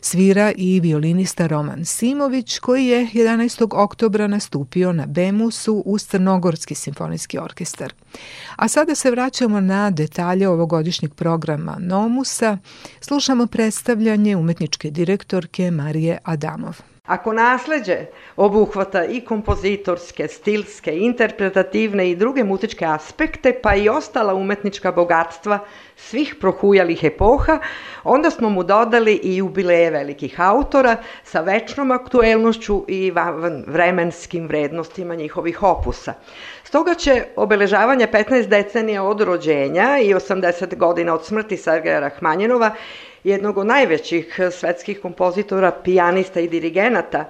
svira i violinista Roman Simović koji je 11. oktobra nastupio na Bemusu uz Crnogorski simfonijski orkestar. A sada se vraćamo na detalje ovogodišnjeg programa Nomusa. Slušamo predstavljanje umetničke direktorke Marije Adamov. Ako nasleđe obuhvata i kompozitorske, stilske, interpretativne i druge muzičke aspekte, pa i ostala umetnička bogatstva svih prohujalih epoha, onda smo mu dodali i jubileje velikih autora sa večnom aktuelnošću i vremenskim vrednostima njihovih opusa. Stoga će obeležavanje 15 decenija od rođenja i 80 godina od smrti Sergeja Rahmanjinova, jednog od najvećih svetskih kompozitora, pijanista i dirigenata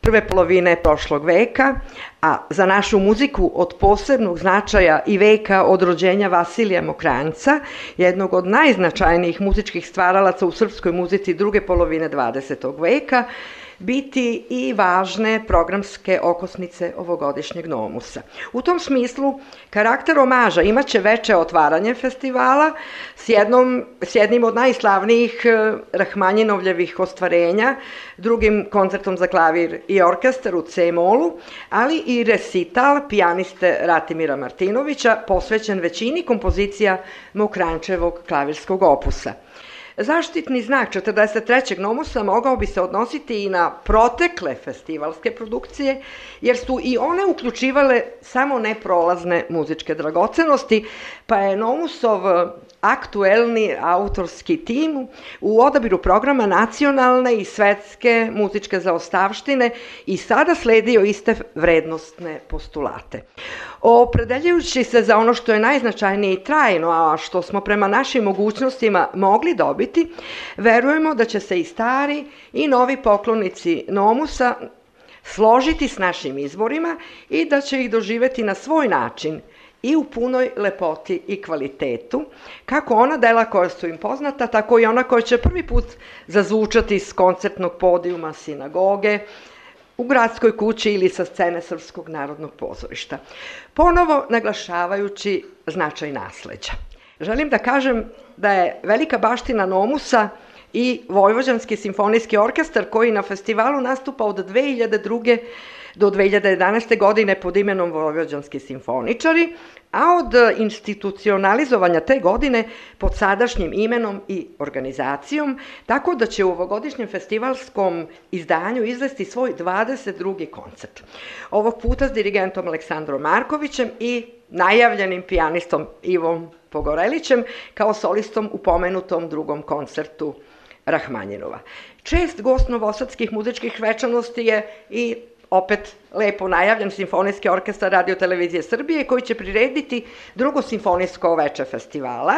prve polovine prošlog veka, a za našu muziku od posebnog značaja i veka od rođenja Vasilija Mokranca, jednog od najznačajnijih muzičkih stvaralaca u srpskoj muzici druge polovine 20. veka, biti i važne programske okosnice ovogodišnjeg Nomusa. U tom smislu, karakter omaža imaće veće otvaranje festivala s, jednom, s jednim od najslavnijih e, Rahmanjinovljevih ostvarenja, drugim koncertom za klavir i orkestar u C-molu, ali i recital pijaniste Ratimira Martinovića, posvećen većini kompozicija Mokrančevog klavirskog opusa – Zaštitni znak 43. Nomusa mogao bi se odnositi i na protekle festivalske produkcije, jer su i one uključivale samo neprolazne muzičke dragocenosti, pa je Nomusov aktuelni autorski tim u odabiru programa nacionalne i svetske muzičke zaostavštine i sada sledio iste vrednostne postulate. Opredeljujući se za ono što je najznačajnije i trajno, a što smo prema našim mogućnostima mogli dobiti, verujemo da će se i stari i novi poklonici Nomusa složiti s našim izborima i da će ih doživeti na svoj način – i u punoj lepoti i kvalitetu, kako ona dela koja su im poznata, tako i ona koja će prvi put zazvučati s koncertnog podijuma sinagoge, u gradskoj kući ili sa scene Srpskog narodnog pozorišta, ponovo naglašavajući značaj nasleđa. Želim da kažem da je velika baština Nomusa i Vojvođanski simfonijski orkestar koji na festivalu nastupa od 2002 do 2011. godine pod imenom Vojvođanski simfoničari, a od institucionalizovanja te godine pod sadašnjim imenom i organizacijom, tako da će u ovogodišnjem festivalskom izdanju izvesti svoj 22. koncert. Ovog puta s dirigentom Aleksandrom Markovićem i najavljenim pijanistom Ivom Pogorelićem kao solistom u pomenutom drugom koncertu Rahmanjinova. Čest gost novosadskih muzičkih svečanosti je i opet lepo najavljen Simfonijski orkestar Radio Televizije Srbije koji će prirediti drugo simfonijsko veče festivala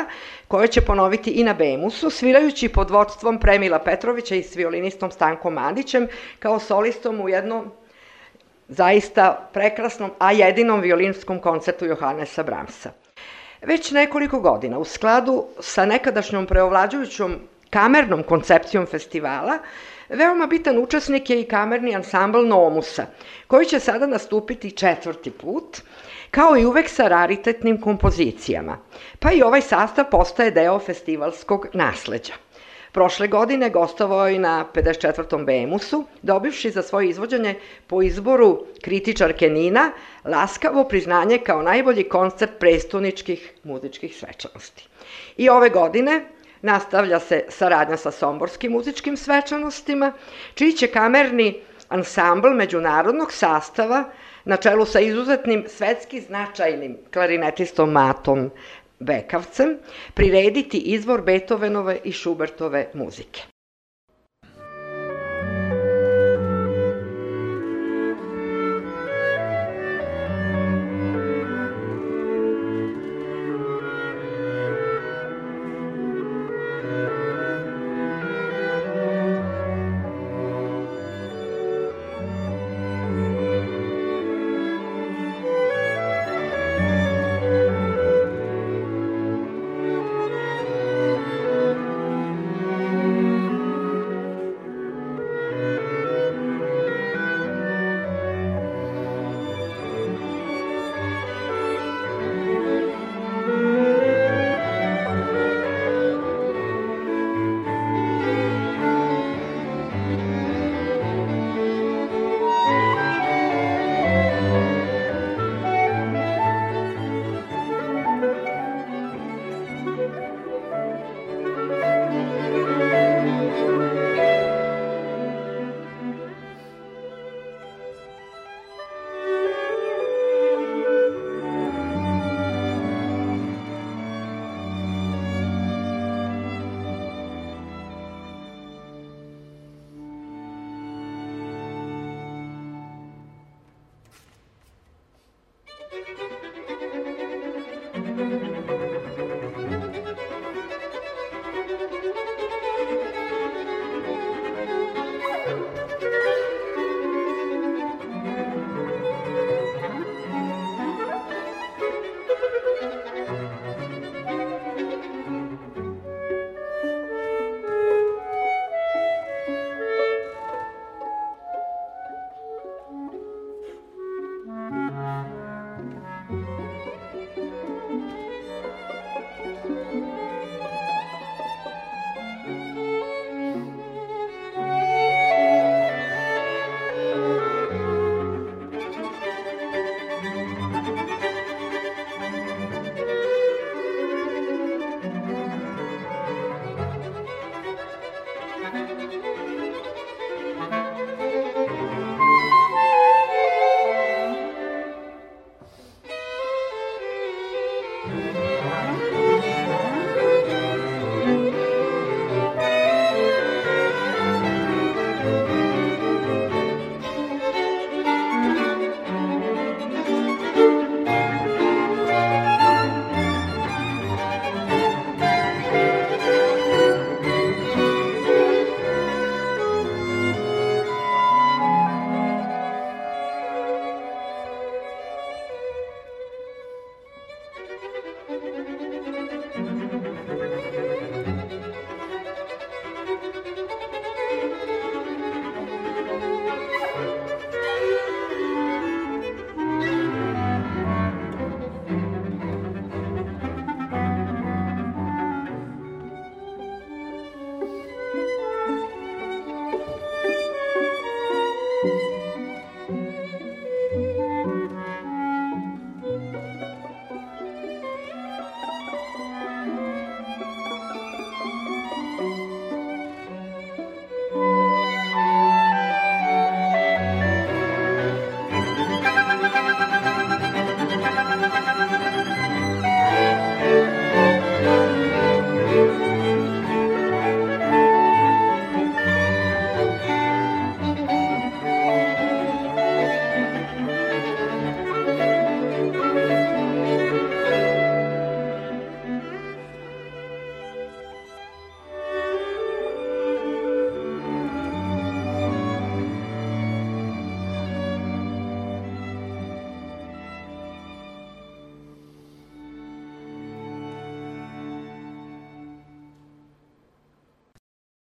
koje će ponoviti i na Bemusu svirajući pod vodstvom Premila Petrovića i s violinistom Stankom Madićem kao solistom u jednom zaista prekrasnom, a jedinom violinskom koncertu Johanesa Bramsa. Već nekoliko godina, u skladu sa nekadašnjom preovlađujućom kamernom koncepcijom festivala, Veoma bitan učesnik je i kamerni ansambl Nomusa, koji će sada nastupiti četvrti put, kao i uvek sa raritetnim kompozicijama. Pa i ovaj sastav postaje deo festivalskog nasleđa. Prošle godine gostovao je na 54. Bemusu, dobivši za svoje izvođenje po izboru kritičarke Nina laskavo priznanje kao najbolji koncert prestoničkih muzičkih svečanosti. I ove godine Nastavlja se saradnja sa somborskim muzičkim svečanostima, čiji će kamerni ansambl međunarodnog sastava na čelu sa izuzetnim svetski značajnim klarinetistom Matom Bekavcem prirediti izvor Beethovenove i Schubertove muzike.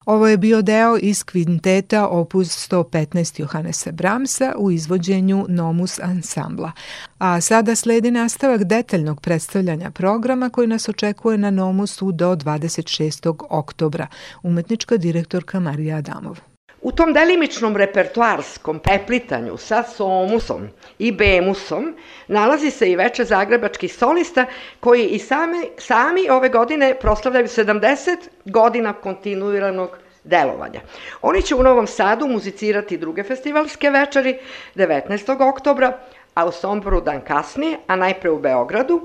Ovo je bio deo iz kvinteta opus 115 Johannesa Bramsa u izvođenju Nomus ansambla. A sada sledi nastavak detaljnog predstavljanja programa koji nas očekuje na Nomusu do 26. oktobra. Umetnička direktorka Marija Adamov. U tom delimičnom repertoarskom preplitanju sa Somusom i Bemusom nalazi se i veče zagrebački solista koji i sami, sami ove godine proslavljaju 70 godina kontinuiranog delovanja. Oni će u Novom Sadu muzicirati druge festivalske večeri 19. oktobra, a u Somboru dan kasnije, a najpre u Beogradu,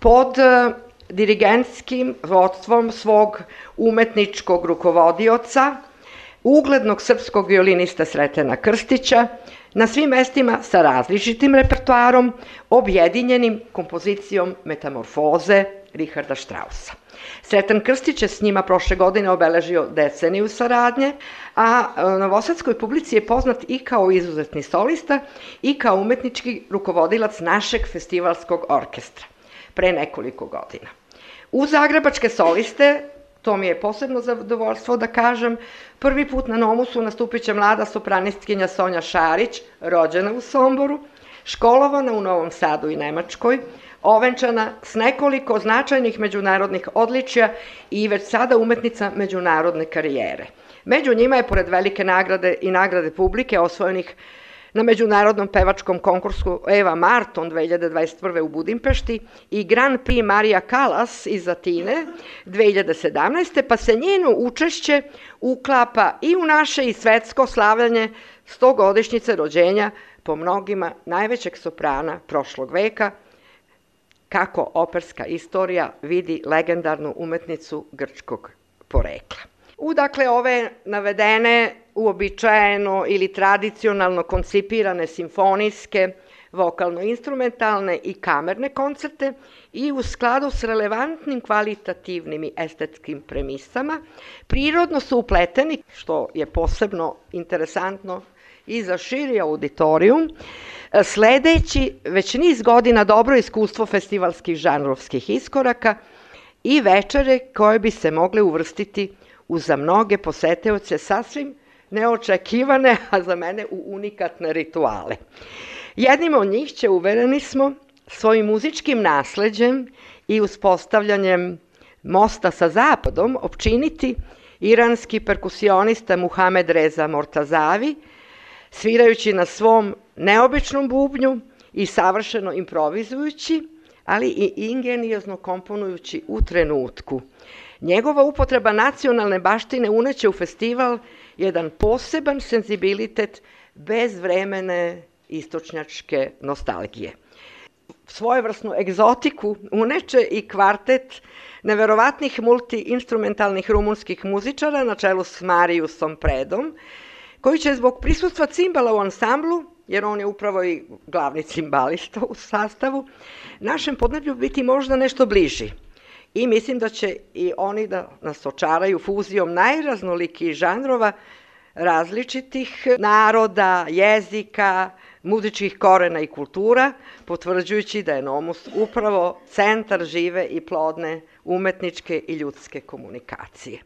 pod e, dirigentskim vodstvom svog umetničkog rukovodioca, uglednog srpskog violinista Sretena Krstića, na svim mestima sa različitim repertoarom, objedinjenim kompozicijom Metamorfoze Richarda Strausa. Sretan Krstić je s njima prošle godine obeležio deceniju saradnje, a e, novosadskoj publici je poznat i kao izuzetni solista i kao umetnički rukovodilac našeg festivalskog orkestra pre nekoliko godina. U zagrebačke soliste To mi je posebno zadovoljstvo da kažem. Prvi put na Nomusu nastupit će mlada sopranistkinja Sonja Šarić, rođena u Somboru, školovana u Novom Sadu i Nemačkoj, ovenčana s nekoliko značajnih međunarodnih odličja i već sada umetnica međunarodne karijere. Među njima je, pored velike nagrade i nagrade publike osvojenih na Međunarodnom pevačkom konkursu Eva Marton 2021. u Budimpešti i Grand Prix Marija Kalas iz Atine 2017. pa se njeno učešće uklapa i u naše i svetsko slavljanje 100 godišnjice rođenja po mnogima najvećeg soprana prošlog veka, kako operska istorija vidi legendarnu umetnicu grčkog porekla. U dakle ove navedene uobičajeno ili tradicionalno koncipirane simfonijske, vokalno-instrumentalne i kamerne koncerte i u skladu s relevantnim kvalitativnim i estetskim premisama prirodno su upleteni, što je posebno interesantno i za širi auditorijum, sledeći već niz godina dobro iskustvo festivalskih žanrovskih iskoraka i večere koje bi se mogle uvrstiti u za mnoge poseteoce sasvim neočekivane, a za mene u unikatne rituale. Jednim od njih će, uvereni smo, svojim muzičkim nasleđem i uspostavljanjem mosta sa zapadom opčiniti iranski perkusionista Muhamed Reza Mortazavi, svirajući na svom neobičnom bubnju i savršeno improvizujući, ali i ingeniozno komponujući u trenutku. Njegova upotreba nacionalne baštine uneće u festival jedan poseban senzibilitet bez vremene istočnjačke nostalgije. Svojevrsnu egzotiku uneče i kvartet neverovatnih multiinstrumentalnih rumunskih muzičara na čelu s Mariusom Predom, koji će zbog prisustva cimbala u ansamblu, jer on je upravo i glavni cimbalista u sastavu, našem podneblju biti možda nešto bliži – i mislim da će i oni da nas očaraju fuzijom najraznolikih žanrova, različitih naroda, jezika, muzičkih korena i kultura, potvrđujući da je Nomus upravo centar žive i plodne umetničke i ljudske komunikacije.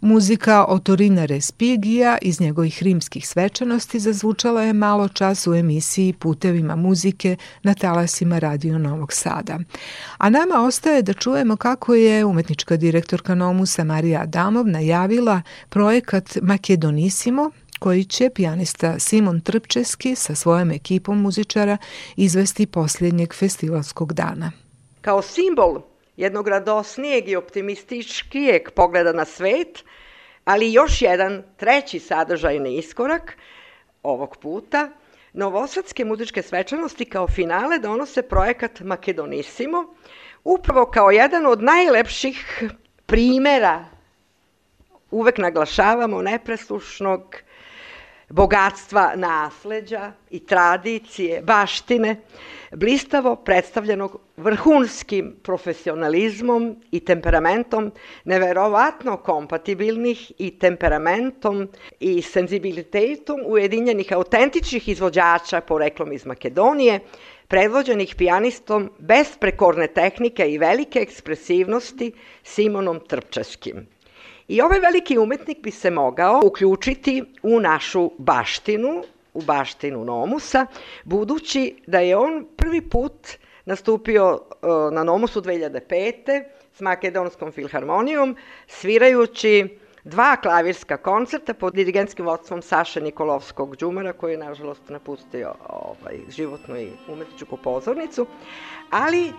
Muzika Otorina Respigija iz njegovih rimskih svečanosti zazvučala je malo čas u emisiji Putevima muzike na talasima Radio Novog Sada. A nama ostaje da čujemo kako je umetnička direktorka Nomusa Marija Adamov najavila projekat Makedonisimo, koji će pijanista Simon Trpčeski sa svojom ekipom muzičara izvesti posljednjeg festivalskog dana. Kao simbol jednog radosnijeg i optimističkijeg pogleda na svet, ali još jedan treći sadržajni iskorak ovog puta. Novosadske muzičke svečanosti kao finale donose projekat Makedonissimo, upravo kao jedan od najlepših primera, uvek naglašavamo, nepreslušnog bogatstva nasleđa i tradicije, baštine, blistavo predstavljenog vrhunskim profesionalizmom i temperamentom neverovatno kompatibilnih i temperamentom i senzibilitetom ujedinjenih autentičnih izvođača poreklom iz Makedonije, predvođenih pijanistom besprekorne tehnike i velike ekspresivnosti Simonom Trpčevskim. I ovaj veliki umetnik bi se mogao uključiti u našu baštinu, u baštinu Nomusa, budući da je on prvi put nastupio e, na Nomusu 2005. s Makedonskom filharmonijom, svirajući dva klavirska koncerta pod dirigentskim vodstvom Saše Nikolovskog Đumara, koji je nažalost napustio ovaj, životnu i umetničku pozornicu, ali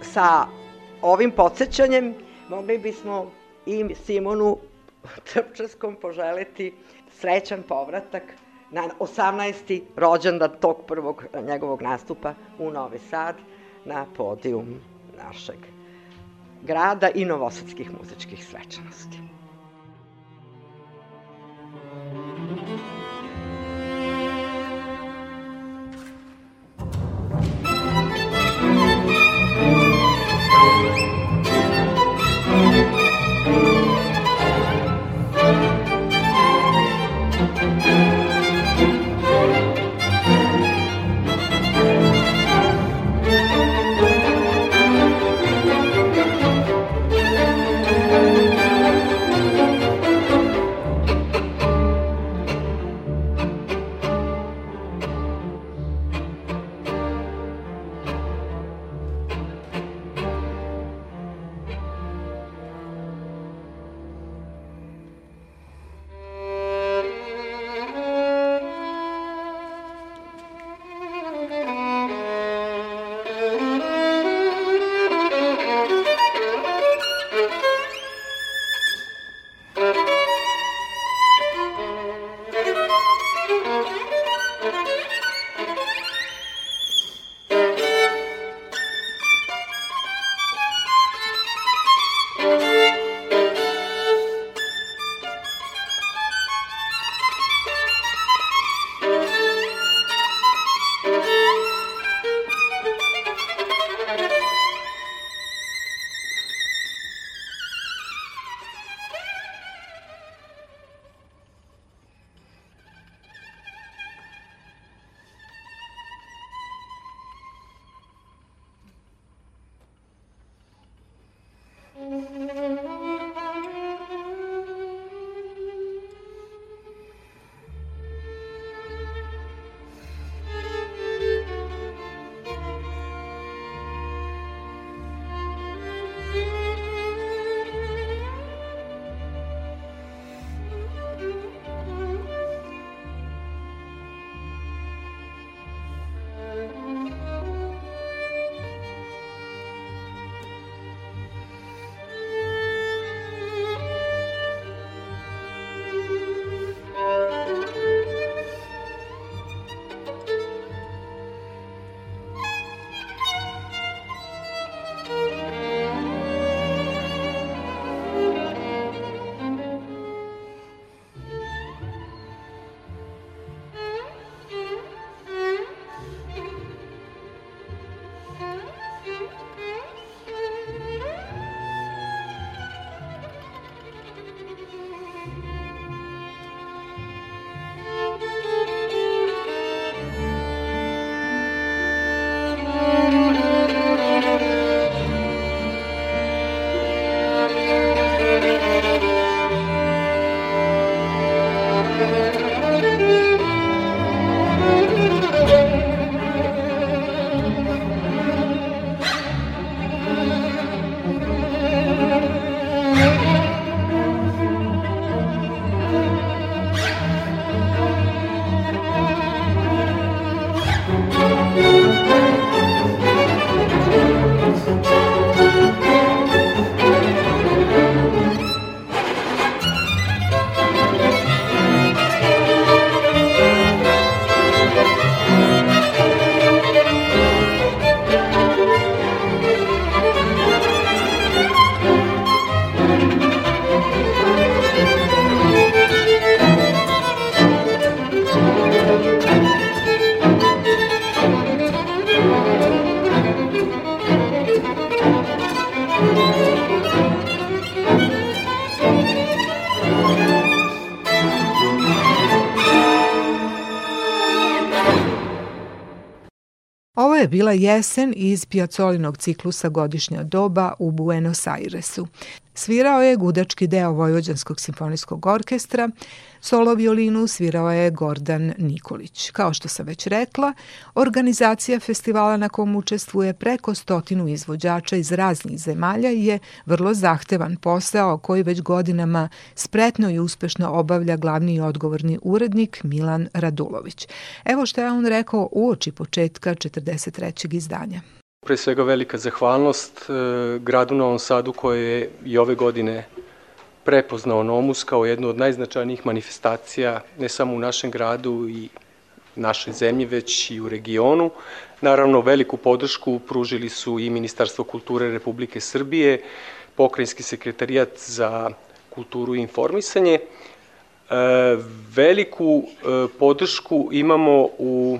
sa ovim podsjećanjem mogli bismo i Simonu Trpčarskom poželiti srećan povratak na 18. rođendan da tog prvog njegovog nastupa u Novi Sad na podijum našeg grada i novosadskih muzičkih svečanosti. je bila jesen iz Piacolinog ciklusa Godišnja doba u Buenos Airesu. Svirao je gudački deo Vojvođanskog simfonijskog orkestra, Solo violinu svirao je Gordan Nikolić. Kao što sam već rekla, organizacija festivala na kom učestvuje preko stotinu izvođača iz raznih zemalja je vrlo zahtevan posao koji već godinama spretno i uspešno obavlja glavni i odgovorni urednik Milan Radulović. Evo što je on rekao uoči početka 43. izdanja. Pre svega velika zahvalnost e, gradu Novom Sadu koje je i ove godine prepoznao NOMUS kao jednu od najznačajnijih manifestacija ne samo u našem gradu i našoj zemlji, već i u regionu. Naravno, veliku podršku pružili su i Ministarstvo kulture Republike Srbije, Pokrajinski sekretarijat za kulturu i informisanje. E, veliku e, podršku imamo u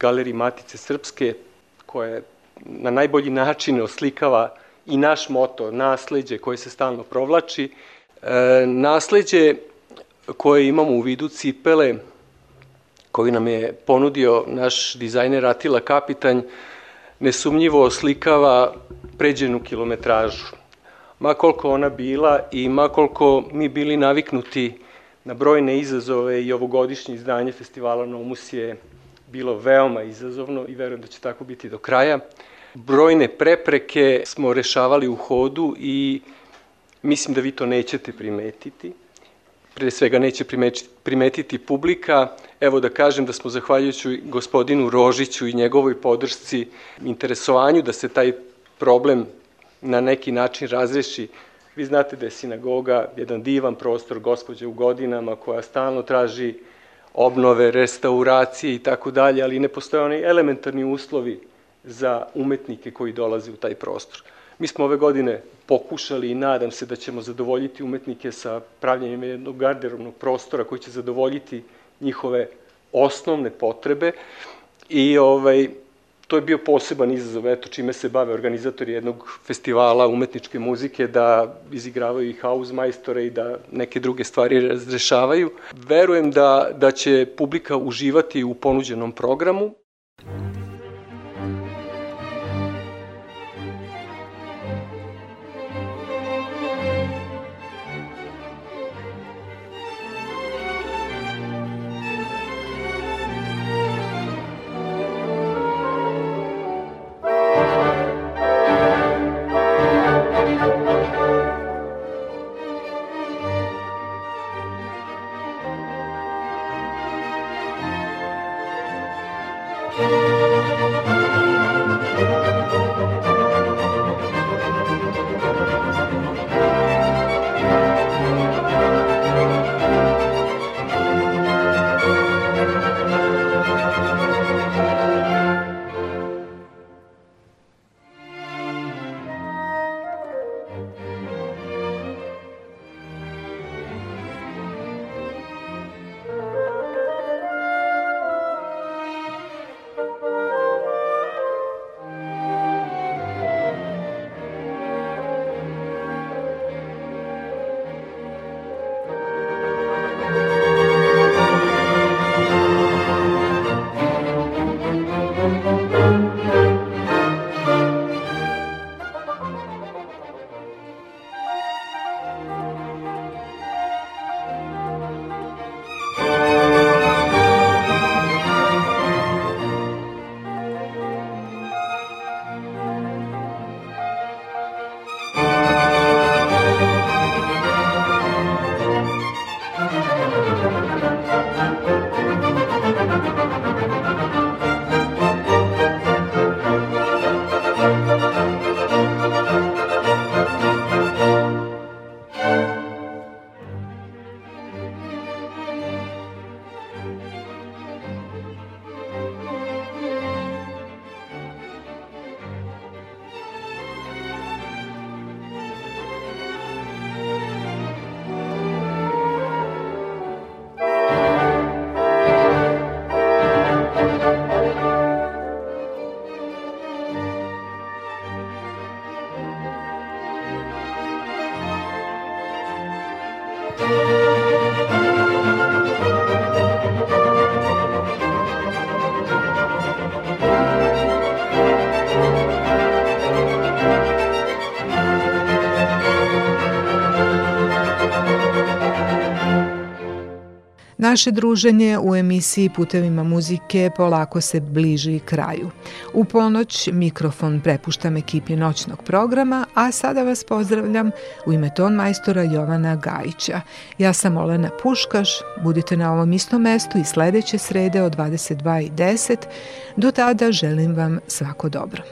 Galeriji Matice Srpske, koja na najbolji način oslikava i naš moto, nasledđe koje se stalno provlači, nasleđe koje imamo u vidu cipele, koji nam je ponudio naš dizajner Atila Kapitanj, nesumnjivo oslikava pređenu kilometražu. Ma koliko ona bila i ma koliko mi bili naviknuti na brojne izazove i ovogodišnje izdanje festivala Nomus je bilo veoma izazovno i verujem da će tako biti do kraja. Brojne prepreke smo rešavali u hodu i Mislim da vi to nećete primetiti. Pre svega neće primetiti publika. Evo da kažem da smo zahvaljujući gospodinu Rožiću i njegovoj podršci interesovanju da se taj problem na neki način razreši. Vi znate da je sinagoga jedan divan prostor gospođe u godinama koja stalno traži obnove, restauracije i tako dalje, ali ne postoje oni elementarni uslovi za umetnike koji dolaze u taj prostor. Mi smo ove godine pokušali i nadam se da ćemo zadovoljiti umetnike sa pravljenjem jednog garderobnog prostora koji će zadovoljiti njihove osnovne potrebe i ovaj, to je bio poseban izazov, eto čime se bave organizatori jednog festivala umetničke muzike, da izigravaju i house majstore i da neke druge stvari razrešavaju. Verujem da, da će publika uživati u ponuđenom programu. Naše druženje u emisiji Putevima muzike polako se bliži kraju. U ponoć mikrofon prepuštam ekipi noćnog programa, a sada vas pozdravljam u ime ton majstora Jovana Gajića. Ja sam Olena Puškaš, budite na ovom istom mestu i sledeće srede od 22.10. Do tada želim vam svako dobro.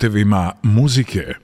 Teve uma música